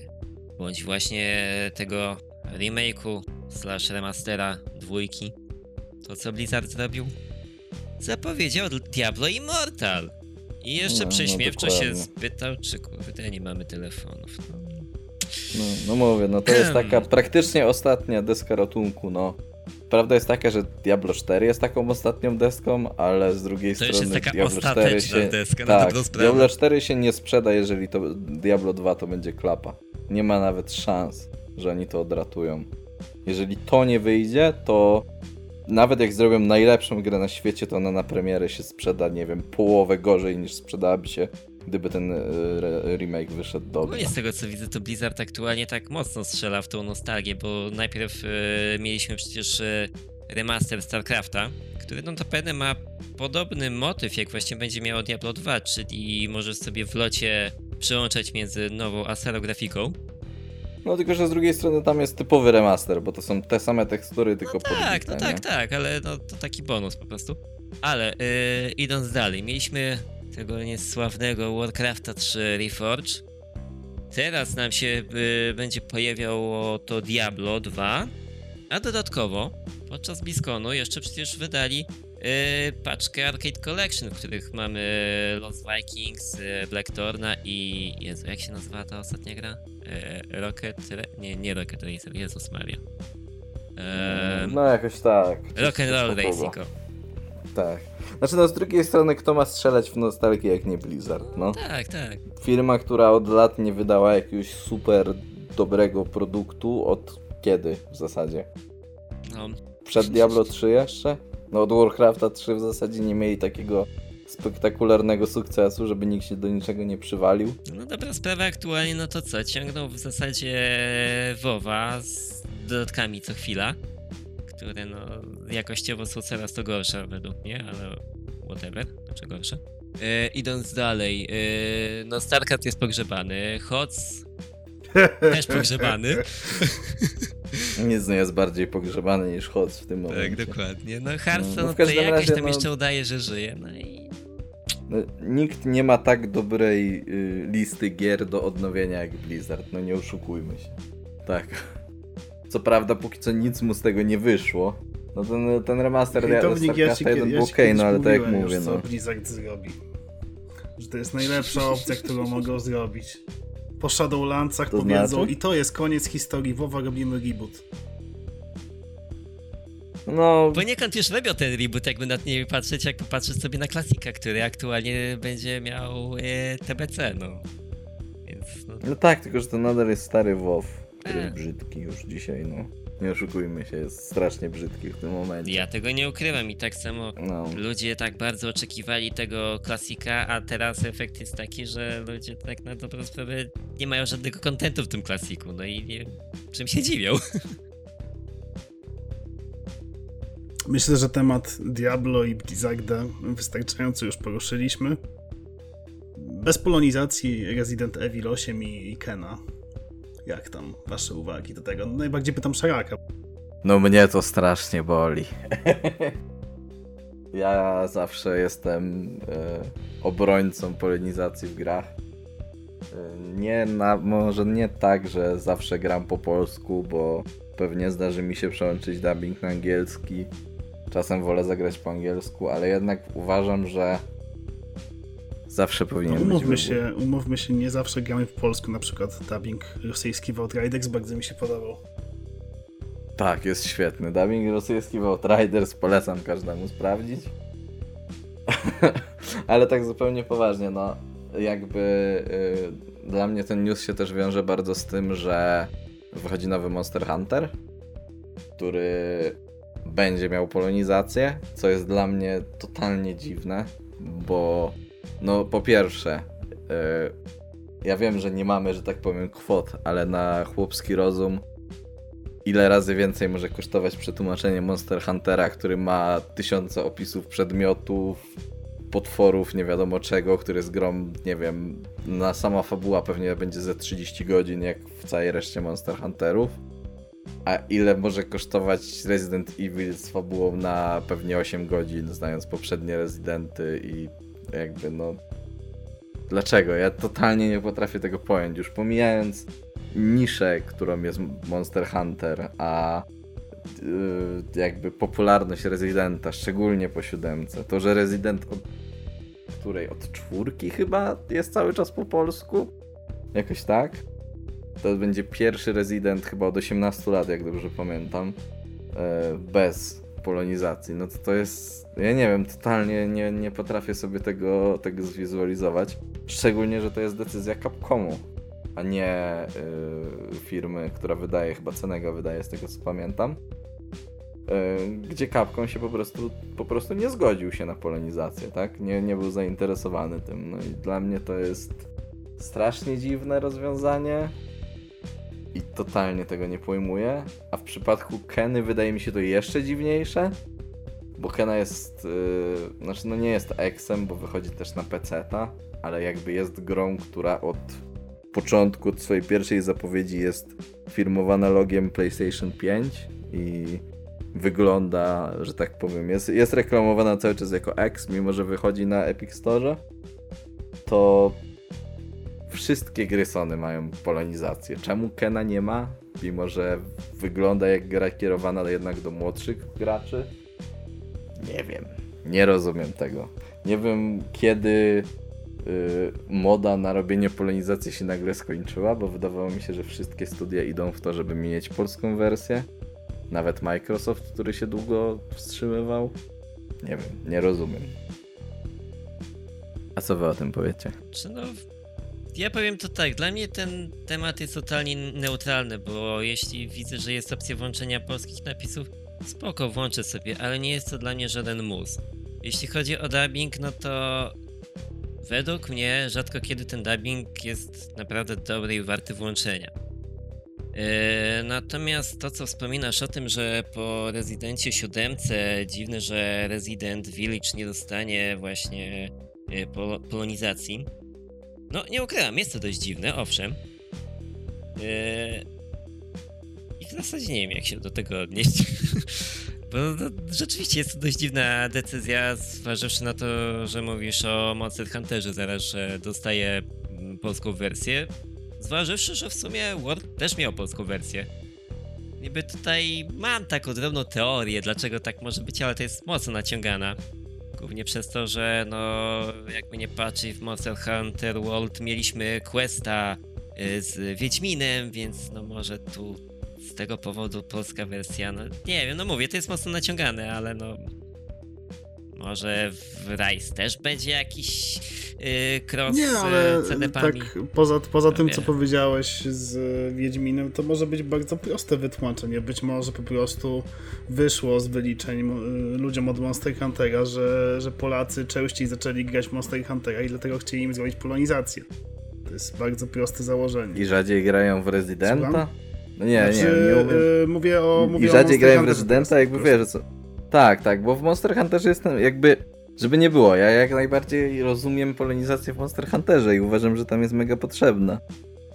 bądź właśnie tego remake'u slash remastera dwójki, to co Blizzard zrobił? Zapowiedział Diablo Immortal. I jeszcze No, no prześmiewczo się dokładnie. spytał, czy kurde nie mamy telefonów. No. No, no mówię, no to jest <clears throat> taka praktycznie ostatnia deska ratunku, no. Prawda jest taka, że Diablo 4 jest taką ostatnią deską, ale z drugiej To strony Diablo 4 ostateczna się... deska, na tak. Diablo 4 się nie sprzeda, jeżeli to Diablo 2 to będzie klapa. Nie ma nawet szans, że oni to odratują. Jeżeli to nie wyjdzie, to nawet jak zrobią najlepszą grę na świecie, to ona na premierę się sprzeda, nie wiem, połowę gorzej niż sprzedałaby się, gdyby ten e, re- remake wyszedł dobrze. Ogólnie z tego co widzę, to Blizzard aktualnie tak mocno strzela w tą nostalgię, bo najpierw e, mieliśmy przecież e, remaster StarCrafta, który no notabene ma podobny motyw, jak właśnie będzie miało Diablo 2, czyli możesz sobie w locie przełączać między nową a starą grafiką. No tylko, że z drugiej strony tam jest typowy remaster, bo to są te same tekstury, tylko No tak, no tak, tak, ale no to taki bonus po prostu. Ale e, idąc dalej, mieliśmy tego niesławnego Warcrafta 3 Reforge. Teraz nam się e, będzie pojawiało to Diablo 2, a dodatkowo podczas BlizzConu jeszcze przecież wydali paczkę Arcade Collection, w których mamy Lost Vikings, e, Blackthorna i... Jezu, jak się nazywa ta ostatnia gra? E, Rocket... Nie, nie Rocket Racer, Jezus Maria. Ehm, No jakoś tak. Rock and Roll. Racing. Tak. Znaczy no z drugiej strony kto ma strzelać w nostalgię jak nie Blizzard, no. Tak, tak. Firma, która od lat nie wydała jakiegoś super dobrego produktu od kiedy w zasadzie? No, Przed Diablo 3 jeszcze? No od Warcrafta 3 w zasadzie nie mieli takiego spektakularnego sukcesu, żeby nikt się do niczego nie przywalił. no dobra sprawa aktualnie, no to co? Ciągną w zasadzie WoWa z dodatkami co chwila, które no jakościowo są coraz to gorsze według mnie, ale whatever, znaczy gorsze. E, idąc dalej, e, no StarCraft jest pogrzebany, HOTS <laughs> też pogrzebany. <laughs> Nic nie jest bardziej pogrzebany niż HOTS w tym momencie. tak, dokładnie. No Hearthstone No, w to razie, tam no- jeszcze udaje, że żyje, no i No, nikt nie ma tak dobrej y, listy gier do odnowienia jak Blizzard, no nie oszukujmy się. Tak. Co prawda, póki co nic mu z tego nie wyszło. No ten, ten remaster ja StarCrafta 1 ja był ci okej, kiedyś no ale tak jak mówię, już, no. co Blizzard zrobi. Że to jest najlepsza opcja, którą mogą zrobić. Po Shadowlandsach To powiedzą znaczy? i to jest koniec historii, WoWa robimy reboot. No, Poniekąd już robią ten reboot, jakby na nie patrzeć, jak popatrzeć sobie na klasika, który aktualnie będzie miał e, TBC, no. Więc no, no tak, tylko że to nadal jest stary WoW, który jest E. brzydki już dzisiaj, no. Nie oszukujmy się, jest strasznie brzydki w tym momencie. ja tego nie ukrywam i tak samo No. ludzie tak bardzo oczekiwali tego klasika, a teraz efekt jest taki, że ludzie tak na dobrą sprawę nie mają żadnego kontentu w tym klasiku, no i nie wiem, czym się dziwią. <laughs> Myślę, że temat Diablo i Blizzarda wystarczająco już poruszyliśmy. Bez polonizacji Resident Evil 8 i, i Kena. Jak tam wasze uwagi do tego? Najbardziej pytam Szaraka. No mnie to strasznie boli. <laughs> ja zawsze jestem e, obrońcą polonizacji w grach. E, nie na, może nie tak, że zawsze gram po polsku, bo pewnie zdarzy mi się przełączyć dubbing na angielski. Czasem wolę zagrać po angielsku, ale jednak uważam, że zawsze powinien być Umówmy wybór. się, umówmy się, nie zawsze gramy w polsku, na przykład dubbing rosyjski w Outriders bardzo mi się podobał. Tak, jest świetny. Dubbing rosyjski w Outriders polecam każdemu sprawdzić. <laughs> Ale tak zupełnie poważnie, no jakby y, dla mnie ten news się też wiąże bardzo z tym, że wychodzi nowy Monster Hunter, który będzie miał polonizację, co jest dla mnie totalnie dziwne, bo no po pierwsze y, ja wiem, że nie mamy, że tak powiem, kwot, ale na chłopski rozum ile razy więcej może kosztować przetłumaczenie Monster Huntera, który ma tysiące opisów przedmiotów, potworów, nie wiadomo czego, który jest grom, nie wiem, na sama fabuła pewnie będzie ze 30 godzin, jak w całej reszcie Monster Hunterów. A ile może kosztować Resident Evil z fabułą na pewnie 8 godzin, znając poprzednie Residenty i jakby no... Dlaczego? Ja totalnie nie potrafię tego pojąć. Już pomijając niszę, którą jest Monster Hunter, a yy, jakby popularność Residenta, szczególnie po siódemce, to, że Resident od której? Od czwórki chyba jest cały czas po polsku? Jakoś tak? To będzie pierwszy Resident chyba od 18 lat, jak dobrze pamiętam, e, bez polonizacji. No to to jest, ja nie wiem, totalnie nie, nie potrafię sobie tego, tego zwizualizować. Szczególnie, że to jest decyzja Capcomu, a nie y, firmy, która wydaje, chyba Cenega wydaje z tego co pamiętam. Y, gdzie Capcom się po prostu, po prostu nie zgodził się na polonizację, tak? Nie, nie był zainteresowany tym. No i dla mnie to jest strasznie dziwne rozwiązanie i totalnie tego nie pojmuję. A w przypadku Keny wydaje mi się to jeszcze dziwniejsze, bo Kena jest, yy, znaczy no nie jest eksem, bo wychodzi też na PC-ta, ale jakby jest grą, która od początku, od swojej pierwszej zapowiedzi jest firmowana logiem PlayStation 5 i wygląda, że tak powiem, jest, jest reklamowana cały czas jako X, mimo że wychodzi na Epic Store, to wszystkie gry Sony mają polonizację. Czemu Kena nie ma? Mimo, że wygląda jak gra kierowana jednak do młodszych graczy? Nie wiem. Nie rozumiem tego. Nie wiem, kiedy y, moda na robienie polonizacji się nagle skończyła, bo wydawało mi się, że wszystkie studia idą w to, żeby mieć polską wersję. Nawet Microsoft, który się długo wstrzymywał. Nie wiem, nie rozumiem. A co wy o tym powiecie? Czy no, ja powiem to tak, dla mnie ten temat jest totalnie neutralny, bo jeśli widzę, że jest opcja włączenia polskich napisów, spoko, włączę sobie, ale nie jest to dla mnie żaden mus. Jeśli chodzi o dubbing, no to według mnie rzadko kiedy ten dubbing jest naprawdę dobry i warty włączenia. Yy, natomiast to, co wspominasz o tym, że po Rezydencie 7 dziwne, że Resident Village nie dostanie właśnie pol- polonizacji. No, nie ukrywam, jest to dość dziwne, owszem. Yy... I w zasadzie nie wiem, jak się do tego odnieść. <laughs> Bo no, rzeczywiście jest to dość dziwna decyzja, zważywszy na to, że mówisz o Monster Hunterze zaraz, że mm, polską wersję. Zważywszy, że w sumie World też miał polską wersję. Niby tutaj mam taką drobną teorię, dlaczego tak może być, ale to jest mocno naciągana. Głównie przez to, że no jakby nie patrzeć w Monster Hunter World mieliśmy questa y, z Wiedźminem, więc no może tu z tego powodu polska wersja, no nie wiem, no mówię, to jest mocno naciągane, ale no może w Rise też będzie jakiś yy, cross Nie, ale z CDP-ami. tak poza, poza tym, co powiedziałeś z Wiedźminem, to może być bardzo proste wytłumaczenie. Być może po prostu wyszło z wyliczeń m, ludziom od Monster Huntera, że, że Polacy częściej zaczęli grać w Monster Huntera i dlatego chcieli im zrobić polonizację. To jest bardzo proste założenie. I rzadziej grają w Residenta? Słucham? No nie, znaczy, nie, nie mówię. y, mówię o. Mówię I rzadziej grają w Residenta, jakby wiesz, że co. Tak, tak, bo w Monster Hunterze jestem jakby. Żeby nie było, ja jak najbardziej rozumiem polonizację w Monster Hunterze i uważam, że tam jest mega potrzebna.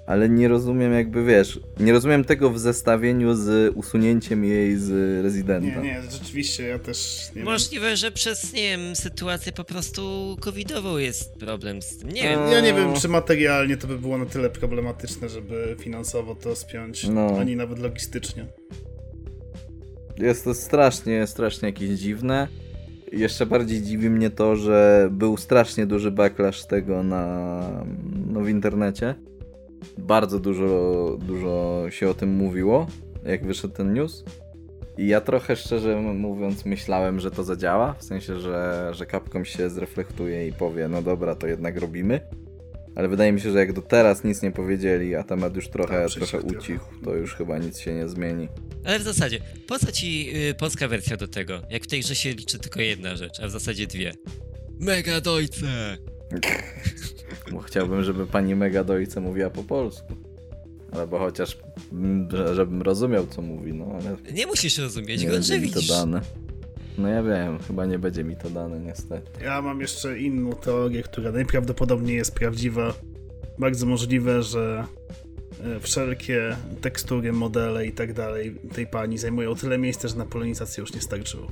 Ale nie rozumiem jakby, wiesz, nie rozumiem tego w zestawieniu z usunięciem jej z Nie, Residenta. nie, rzeczywiście ja też nie wiem. Możliwe, że przez, nie wiem, sytuację po prostu covidową jest problem z tym. Nie wiem, Ja nie wiem, czy materialnie to by było na tyle problematyczne, żeby finansowo to spiąć, No. ani nawet logistycznie. Jest to strasznie, strasznie jakieś dziwne. Jeszcze bardziej dziwi mnie to, że był strasznie duży backlash tego na, no, w internecie. Bardzo dużo, dużo się o tym mówiło, jak wyszedł ten news. I ja trochę szczerze mówiąc myślałem, że to zadziała, w sensie, że, że Capcom się zreflektuje i powie, no dobra, to jednak robimy. Ale wydaje mi się, że jak do teraz nic nie powiedzieli, a temat już trochę, Tak, trochę ucichł, to już chyba nic się nie zmieni. Ale w zasadzie, po co ci y, polska wersja do tego? Jak w tej grze się liczy tylko jedna rzecz, a w zasadzie dwie. Mega dojce! <laughs> Bo chciałbym, żeby pani Mega Dojce mówiła po polsku. Albo chociaż, mm, że- żebym rozumiał, co mówi, no ale Nie musisz rozumieć nie go, że mi to widzisz. dane. No ja wiem, chyba nie będzie mi to dane niestety. Ja mam jeszcze inną teorię, która najprawdopodobniej jest prawdziwa. Bardzo możliwe, że e, wszelkie tekstury, modele i tak dalej tej pani zajmują tyle miejsca, że na polonizację już nie starczyło.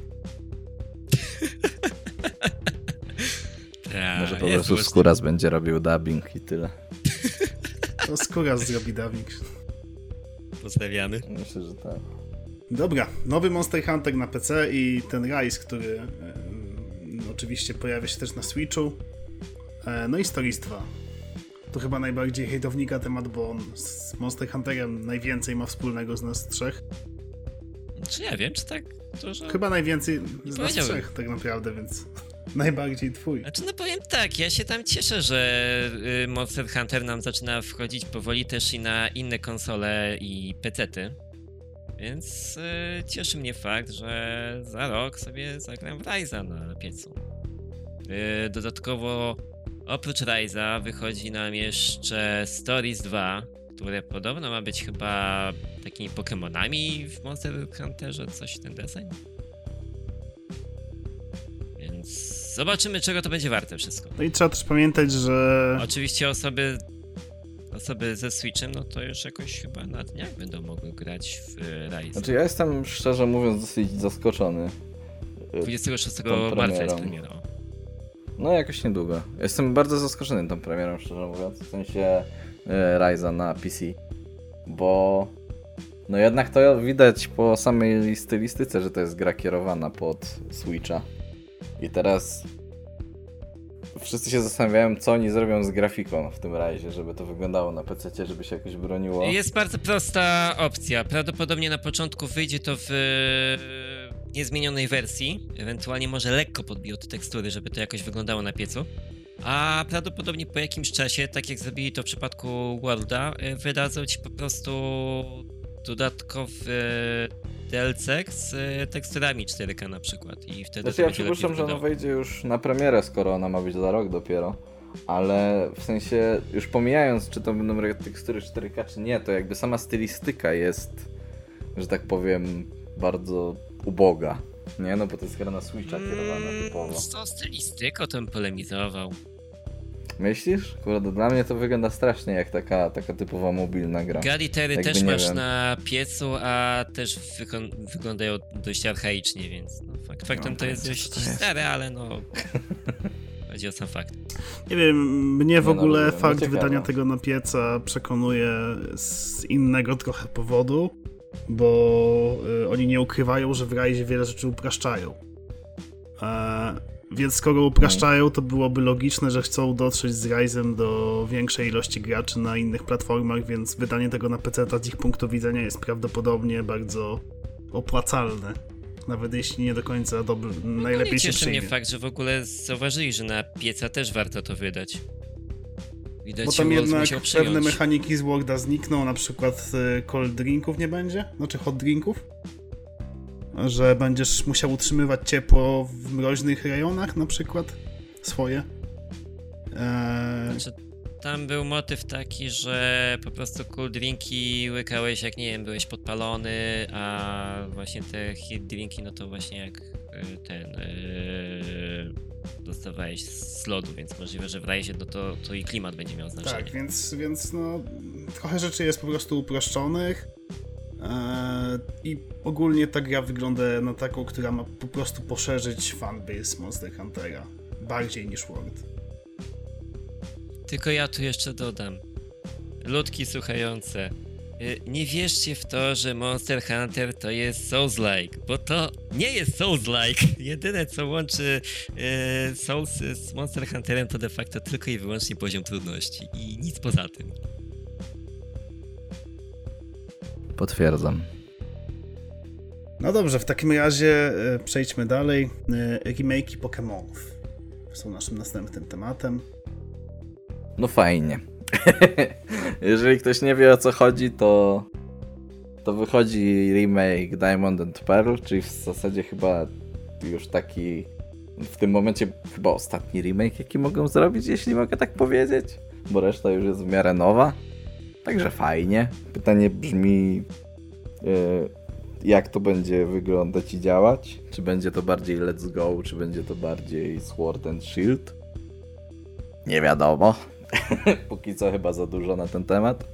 Ta, Może po prostu Skuras będzie robił dubbing i tyle. To skóra zrobi dubbing. Pozdrawiamy. Myślę, że tak. Dobra, nowy Monster Hunter na PC i ten Rise, który e, no, oczywiście pojawia się też na Switchu. E, no i Stories 2. To chyba najbardziej hejtownika temat, bo on z Monster Hunterem najwięcej ma wspólnego z nas trzech. Czy ja wiem, czy tak dużo? Chyba najwięcej z nas trzech tak naprawdę, więc <laughs> najbardziej twój. Znaczy, no powiem tak, ja się tam cieszę, że y, Monster Hunter nam zaczyna wchodzić powoli też i na inne konsole i pecety. Więc y, cieszy mnie fakt, że za rok sobie zagram w Ryza na piecu. Y, dodatkowo oprócz Ryza wychodzi nam jeszcze Stories 2, które podobno ma być chyba takimi Pokemonami w Monster Hunterze, coś ten deseń. Więc zobaczymy, czego to będzie warte wszystko. No i trzeba też pamiętać, że Oczywiście osoby, osoby ze Switchem, no to już jakoś chyba na dniach będą mogły grać w e, Rise. Znaczy ja jestem szczerze mówiąc dosyć zaskoczony. 26 tą marca jest premierą. premiera. No jakoś niedługo. Jestem bardzo zaskoczony tą premierą, szczerze mówiąc, w sensie e, Ryza na PC. Bo no jednak to widać po samej stylistyce, że to jest gra kierowana pod Switcha. I teraz wszyscy się zastanawiają, co oni zrobią z grafiką w tym Ryzie, żeby to wyglądało na PC, żeby się jakoś broniło. Jest bardzo prosta opcja. Prawdopodobnie na początku wyjdzie to w niezmienionej wersji. Ewentualnie może lekko podbiją te tekstury, żeby to jakoś wyglądało na piecu. A prawdopodobnie po jakimś czasie, tak jak zrobili to w przypadku Worlda, wydadzą ci po prostu dodatkowy DLC z e, teksturami 4K na przykład. I wtedy Znaczy to ja przypuszczam, że ona wyglądało. wejdzie już na premierę, skoro ona ma być za rok dopiero. Ale w sensie, już pomijając, czy to będą tekstury 4K, czy nie, to jakby sama stylistyka jest, że tak powiem, bardzo uboga. Nie, no bo to jest gra na Switcha kierowana typowo. Mm, Z tą stylistyką bym polemizował. Myślisz? Kurde, dla mnie to wygląda strasznie jak taka, taka typowa mobilna gra. Galitery Jakby też masz wiem. na piecu, a też wykon- wyglądają dość archaicznie, więc no, fakt, faktem mam to jest dość to jest. stare, ale no. Chodzi o sam fakt. nie wiem, mnie w no, ogóle fakt No ciekawe. wydania tego na pieca przekonuje z innego trochę powodu, bo y, oni nie ukrywają, że w Rajzie wiele rzeczy upraszczają. E, więc skoro upraszczają, to byłoby logiczne, że chcą dotrzeć z Ryzem do większej ilości graczy na innych platformach, więc wydanie tego na PC z ich punktu widzenia jest prawdopodobnie bardzo opłacalne. Nawet jeśli nie do końca dobry, najlepiej nie się cieszy mnie fakt, że w ogóle zauważyli, że na pieca też warto to wydać. Widać, Bo tam jednak pewne mechaniki z Worda znikną, na przykład y, cold drinków nie będzie, znaczy hot drinków. Że będziesz musiał utrzymywać ciepło w mroźnych rejonach na przykład swoje. Eee, Znaczy, tam był motyw taki, że po prostu cool drinki łykałeś jak, nie wiem, byłeś podpalony, a właśnie te hit drinki, no to właśnie jak y, ten... y, dostawałeś z lodu, więc możliwe, że w rajzie no to, to i klimat będzie miał znaczenie. tak, więc, więc no, trochę rzeczy jest po prostu uproszczonych. Eee, I ogólnie ta gra wygląda na taką, która ma po prostu poszerzyć fanbase Monster Huntera. Bardziej niż World. Tylko ja tu jeszcze dodam. Ludki słuchające. y, Nie wierzcie w to, że Monster Hunter to jest Souls-like, bo to nie jest Souls-like. <laughs> Jedyne co łączy y, Souls z Monster Hunterem to de facto tylko i wyłącznie poziom trudności i nic poza tym. Potwierdzam. No dobrze, w takim razie e, przejdźmy dalej. E, Remake'i Pokémonów są naszym następnym tematem. No fajnie. <laughs> Jeżeli ktoś nie wie o co chodzi, to to wychodzi remake Diamond and Pearl, czyli w zasadzie chyba już taki w tym momencie chyba ostatni remake, jaki mogą zrobić, jeśli mogę tak powiedzieć, bo reszta już jest w miarę nowa. Także fajnie. Pytanie brzmi, yy, jak to będzie wyglądać i działać. Czy będzie to bardziej Let's Go, czy będzie to bardziej Sword and Shield. Nie wiadomo. <laughs> Póki co chyba za dużo na ten temat.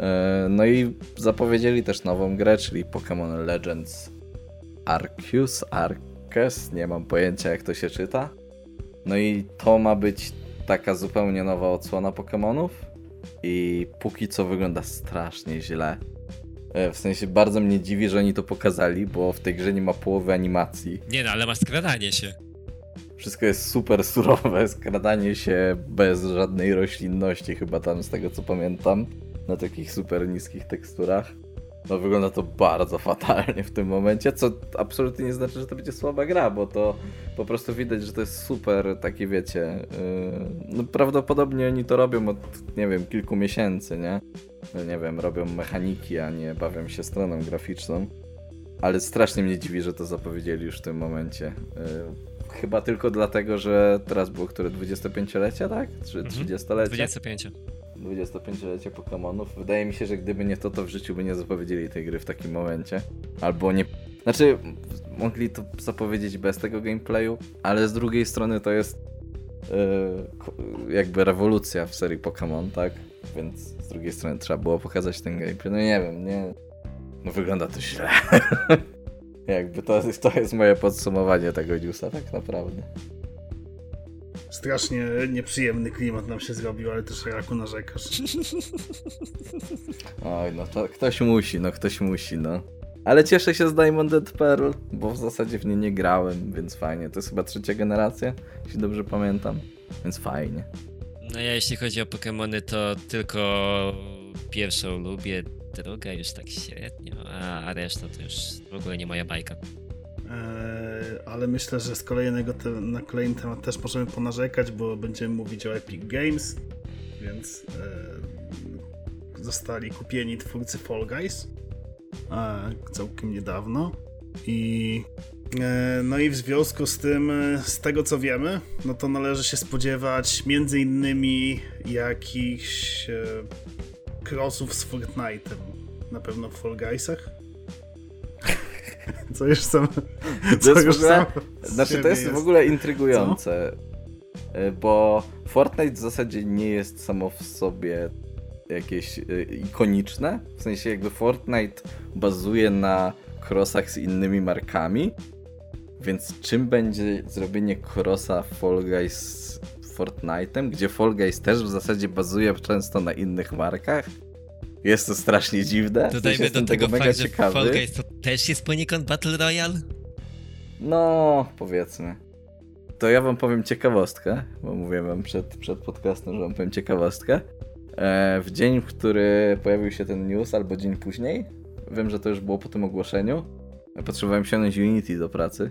E, No i zapowiedzieli też nową grę, czyli Pokémon Legends Arceus, Arceus, nie mam pojęcia jak to się czyta. No i to ma być taka zupełnie nowa odsłona Pokémonów i póki co wygląda strasznie źle. E, W sensie bardzo mnie dziwi, że oni to pokazali, bo w tej grze nie ma połowy animacji. Nie no, ale ma skradanie się. Wszystko jest super surowe, skradanie się bez żadnej roślinności, chyba tam z tego co pamiętam, na takich super niskich teksturach. No wygląda to bardzo fatalnie w tym momencie, co absolutnie nie znaczy, że to będzie słaba gra, bo to po prostu widać, że to jest super, taki wiecie, yy, no prawdopodobnie oni to robią od, nie wiem, kilku miesięcy, nie? No nie wiem, robią mechaniki, a nie bawią się stroną graficzną. Ale strasznie mnie dziwi, że to zapowiedzieli już w tym momencie. Yy, chyba tylko dlatego, że teraz było które 25-lecie, tak? Czy Mhm. 30-lecie? 25. 25-lecie Pokémonów. Wydaje mi się, że gdyby nie to, to w życiu by nie zapowiedzieli tej gry w takim momencie. Albo nie. Znaczy, mogli to zapowiedzieć bez tego gameplayu, ale z drugiej strony to jest yy, jakby rewolucja w serii Pokémon, tak? Więc z drugiej strony trzeba było pokazać ten gameplay. No nie wiem, nie. No wygląda to źle. <laughs> jakby to, to jest moje podsumowanie tego newsa, tak naprawdę. Strasznie nieprzyjemny klimat nam się zrobił, ale też Raku narzekasz. <laughs> Oj, no to ktoś musi, no ktoś musi, no. Ale cieszę się z Diamond and Pearl, bo w zasadzie w nie nie grałem, więc fajnie. To jest chyba trzecia generacja, jeśli dobrze pamiętam, więc fajnie. No ja jeśli chodzi o Pokémony, to tylko pierwszą lubię, druga już tak średnio, a, a reszta to już w ogóle nie moja bajka. Eee, ale myślę, że z kolejnego te, na kolejny temat też możemy ponarzekać, bo będziemy mówić o Epic Games, więc eee, zostali kupieni twórcy Fall Guys eee, całkiem niedawno i eee, no i w związku z tym, e, z tego co wiemy, no to należy się spodziewać między innymi jakichś e, crossów z Fortnite'em, na pewno w Fall Guysach. Co już sam. To jest już ogóle, sam znaczy to siebie jest, w ogóle intrygujące, y, bo Fortnite w zasadzie nie jest samo w sobie jakieś y, ikoniczne, w sensie jakby Fortnite bazuje na crossach z innymi markami, więc czym będzie zrobienie crossa Fall Guys z Fortnite'em, gdzie Fall Guys też w zasadzie bazuje często na innych markach? Jest to strasznie dziwne. Dodajmy do tego mega fakt, że. Fall Guys to też jest poniekąd Battle Royale? No, powiedzmy. To ja wam powiem ciekawostkę, bo mówiłem wam przed, przed podcastem, że wam powiem ciekawostkę. E, w dzień, w który pojawił się ten news, albo dzień później, wiem, że to już było po tym ogłoszeniu, potrzebowałem ściągnąć Unity do pracy.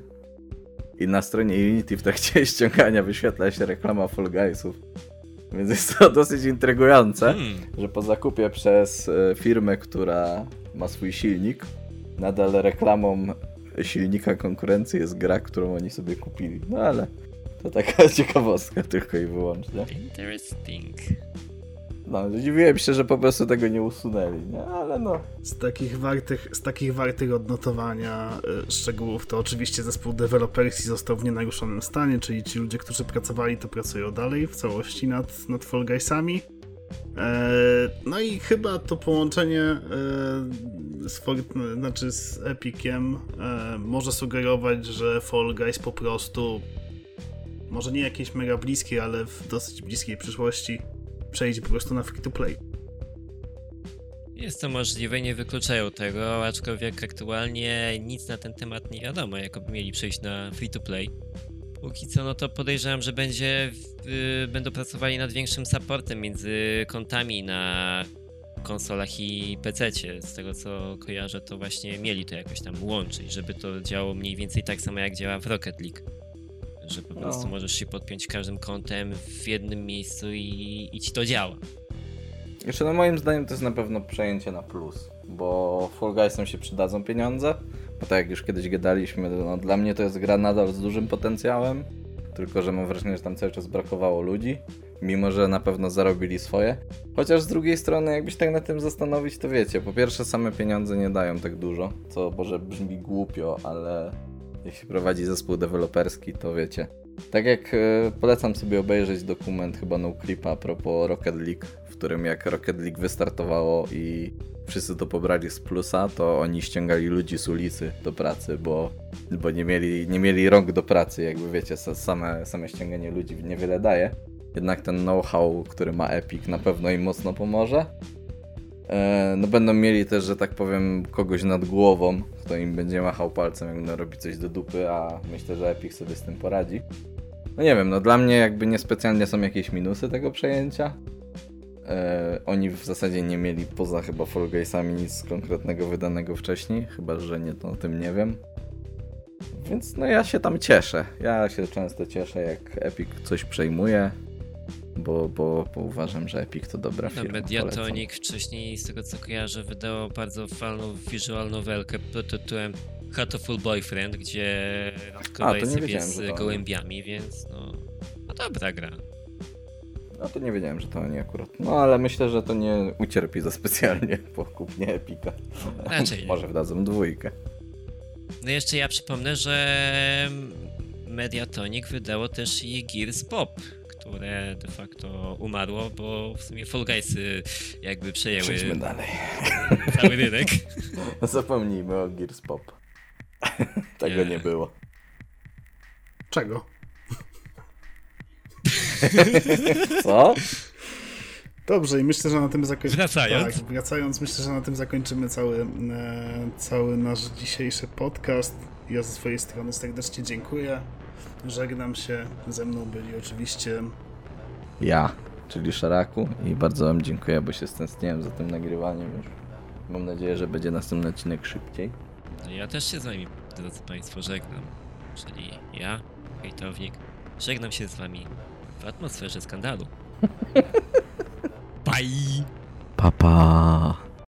I na stronie Unity w trakcie <laughs> ściągania wyświetla się reklama Fall Guysów. Więc jest to <laughs> dosyć intrygujące Hmm. że po zakupie przez e, firmę, która ma swój silnik, nadal reklamą silnika konkurencji jest gra, którą oni sobie kupili. No ale to taka <laughs> ciekawostka tylko i wyłącznie. Interesting. No, dziwiłem się, że po prostu tego nie usunęli, nie? Ale no. Z takich wartych, z takich wartych odnotowania y, szczegółów to oczywiście zespół deweloperski został w nienaruszonym stanie, czyli ci ludzie, którzy pracowali, to pracują dalej w całości nad, nad Fall Guysami. E, no i chyba to połączenie e, z, Fort- znaczy z Epiciem e, może sugerować, że Fall Guys po prostu może nie jakieś mega bliskie, ale w dosyć bliskiej przyszłości przejdzie po prostu na free to play. Jest to możliwe, nie wykluczają tego, aczkolwiek aktualnie nic na ten temat nie wiadomo, jakoby mieli przejść na free to play. Póki co, no to podejrzewam, że będzie, y, będą pracowali nad większym supportem między kontami na konsolach i PC. Z tego co kojarzę, to właśnie mieli to jakoś tam łączyć, żeby to działało mniej więcej tak samo jak działa w Rocket League. Że po No. prostu możesz się podpiąć każdym kątem w jednym miejscu i, i ci to działa. Jeszcze no moim zdaniem to jest na pewno przejęcie na plus, bo Fall Guysom się przydadzą pieniądze, bo tak jak już kiedyś gadaliśmy, no, dla mnie to jest gra nadal z dużym potencjałem, tylko że mam wrażenie, że tam cały czas brakowało ludzi, mimo że na pewno zarobili swoje. Chociaż z drugiej strony, jakbyś tak na tym zastanowić, to wiecie, po pierwsze same pieniądze nie dają tak dużo, co może brzmi głupio, ale jak się prowadzi zespół deweloperski, to wiecie. Tak jak e, polecam sobie obejrzeć dokument chyba No Clipa a propos Rocket League, w którym jak Rocket League wystartowało i wszyscy to pobrali z plusa, to oni ściągali ludzi z ulicy do pracy, bo, bo nie, mieli, nie mieli rąk do pracy, jakby wiecie, sa- same, same ściąganie ludzi niewiele daje. Jednak ten know-how, który ma Epic na pewno im mocno pomoże. E, No będą mieli też, że tak powiem, kogoś nad głową, kto im będzie machał palcem, jak będą robić coś do dupy, a myślę, że Epic sobie z tym poradzi. No nie wiem, no dla mnie jakby niespecjalnie są jakieś minusy tego przejęcia. E, oni w zasadzie nie mieli poza chyba Fall Guysami nic konkretnego wydanego wcześniej, chyba że nie, to o tym nie wiem. Więc no ja się tam cieszę. Ja się często cieszę, jak Epic coś przejmuje, bo, bo, bo uważam, że Epic to dobra No, firma. Mediatonic wcześniej, z tego co kojarzę, wydało bardzo fajną visual novelkę pod tytułem Hatoful Boyfriend, gdzie randkowałeś sobie z gołębiami, więc no, no dobra gra. No to nie wiedziałem, że to oni akurat. No ale myślę, że to nie ucierpi za specjalnie <laughs> po kupnie Epika. Raczej. <laughs> Może wdadzą dwójkę. No jeszcze ja przypomnę, że Mediatonic wydało też i Gears Pop, które de facto umarło, bo w sumie Fall Guysy jakby przejęły Przejdźmy dalej. cały rynek. <laughs> Zapomnijmy o Gears Pop. <laughs> Tego Nie. nie było. Czego? <laughs> Co? Dobrze, i myślę, że na tym zakończymy. Wracając. Tak, wracając, myślę, że na tym zakończymy cały, e, cały nasz dzisiejszy podcast. Ja ze swojej strony serdecznie dziękuję. Żegnam się. Ze mną byli oczywiście Ja, czyli Szaraku i bardzo wam dziękuję, bo się stęskniłem za tym nagrywaniem już. Mam nadzieję, że będzie następny odcinek szybciej. No ja też się z wami, drodzy Państwo, żegnam. Czyli ja, hejtownik, żegnam się z wami w atmosferze skandalu. Bye! <laughs> Pa, pa.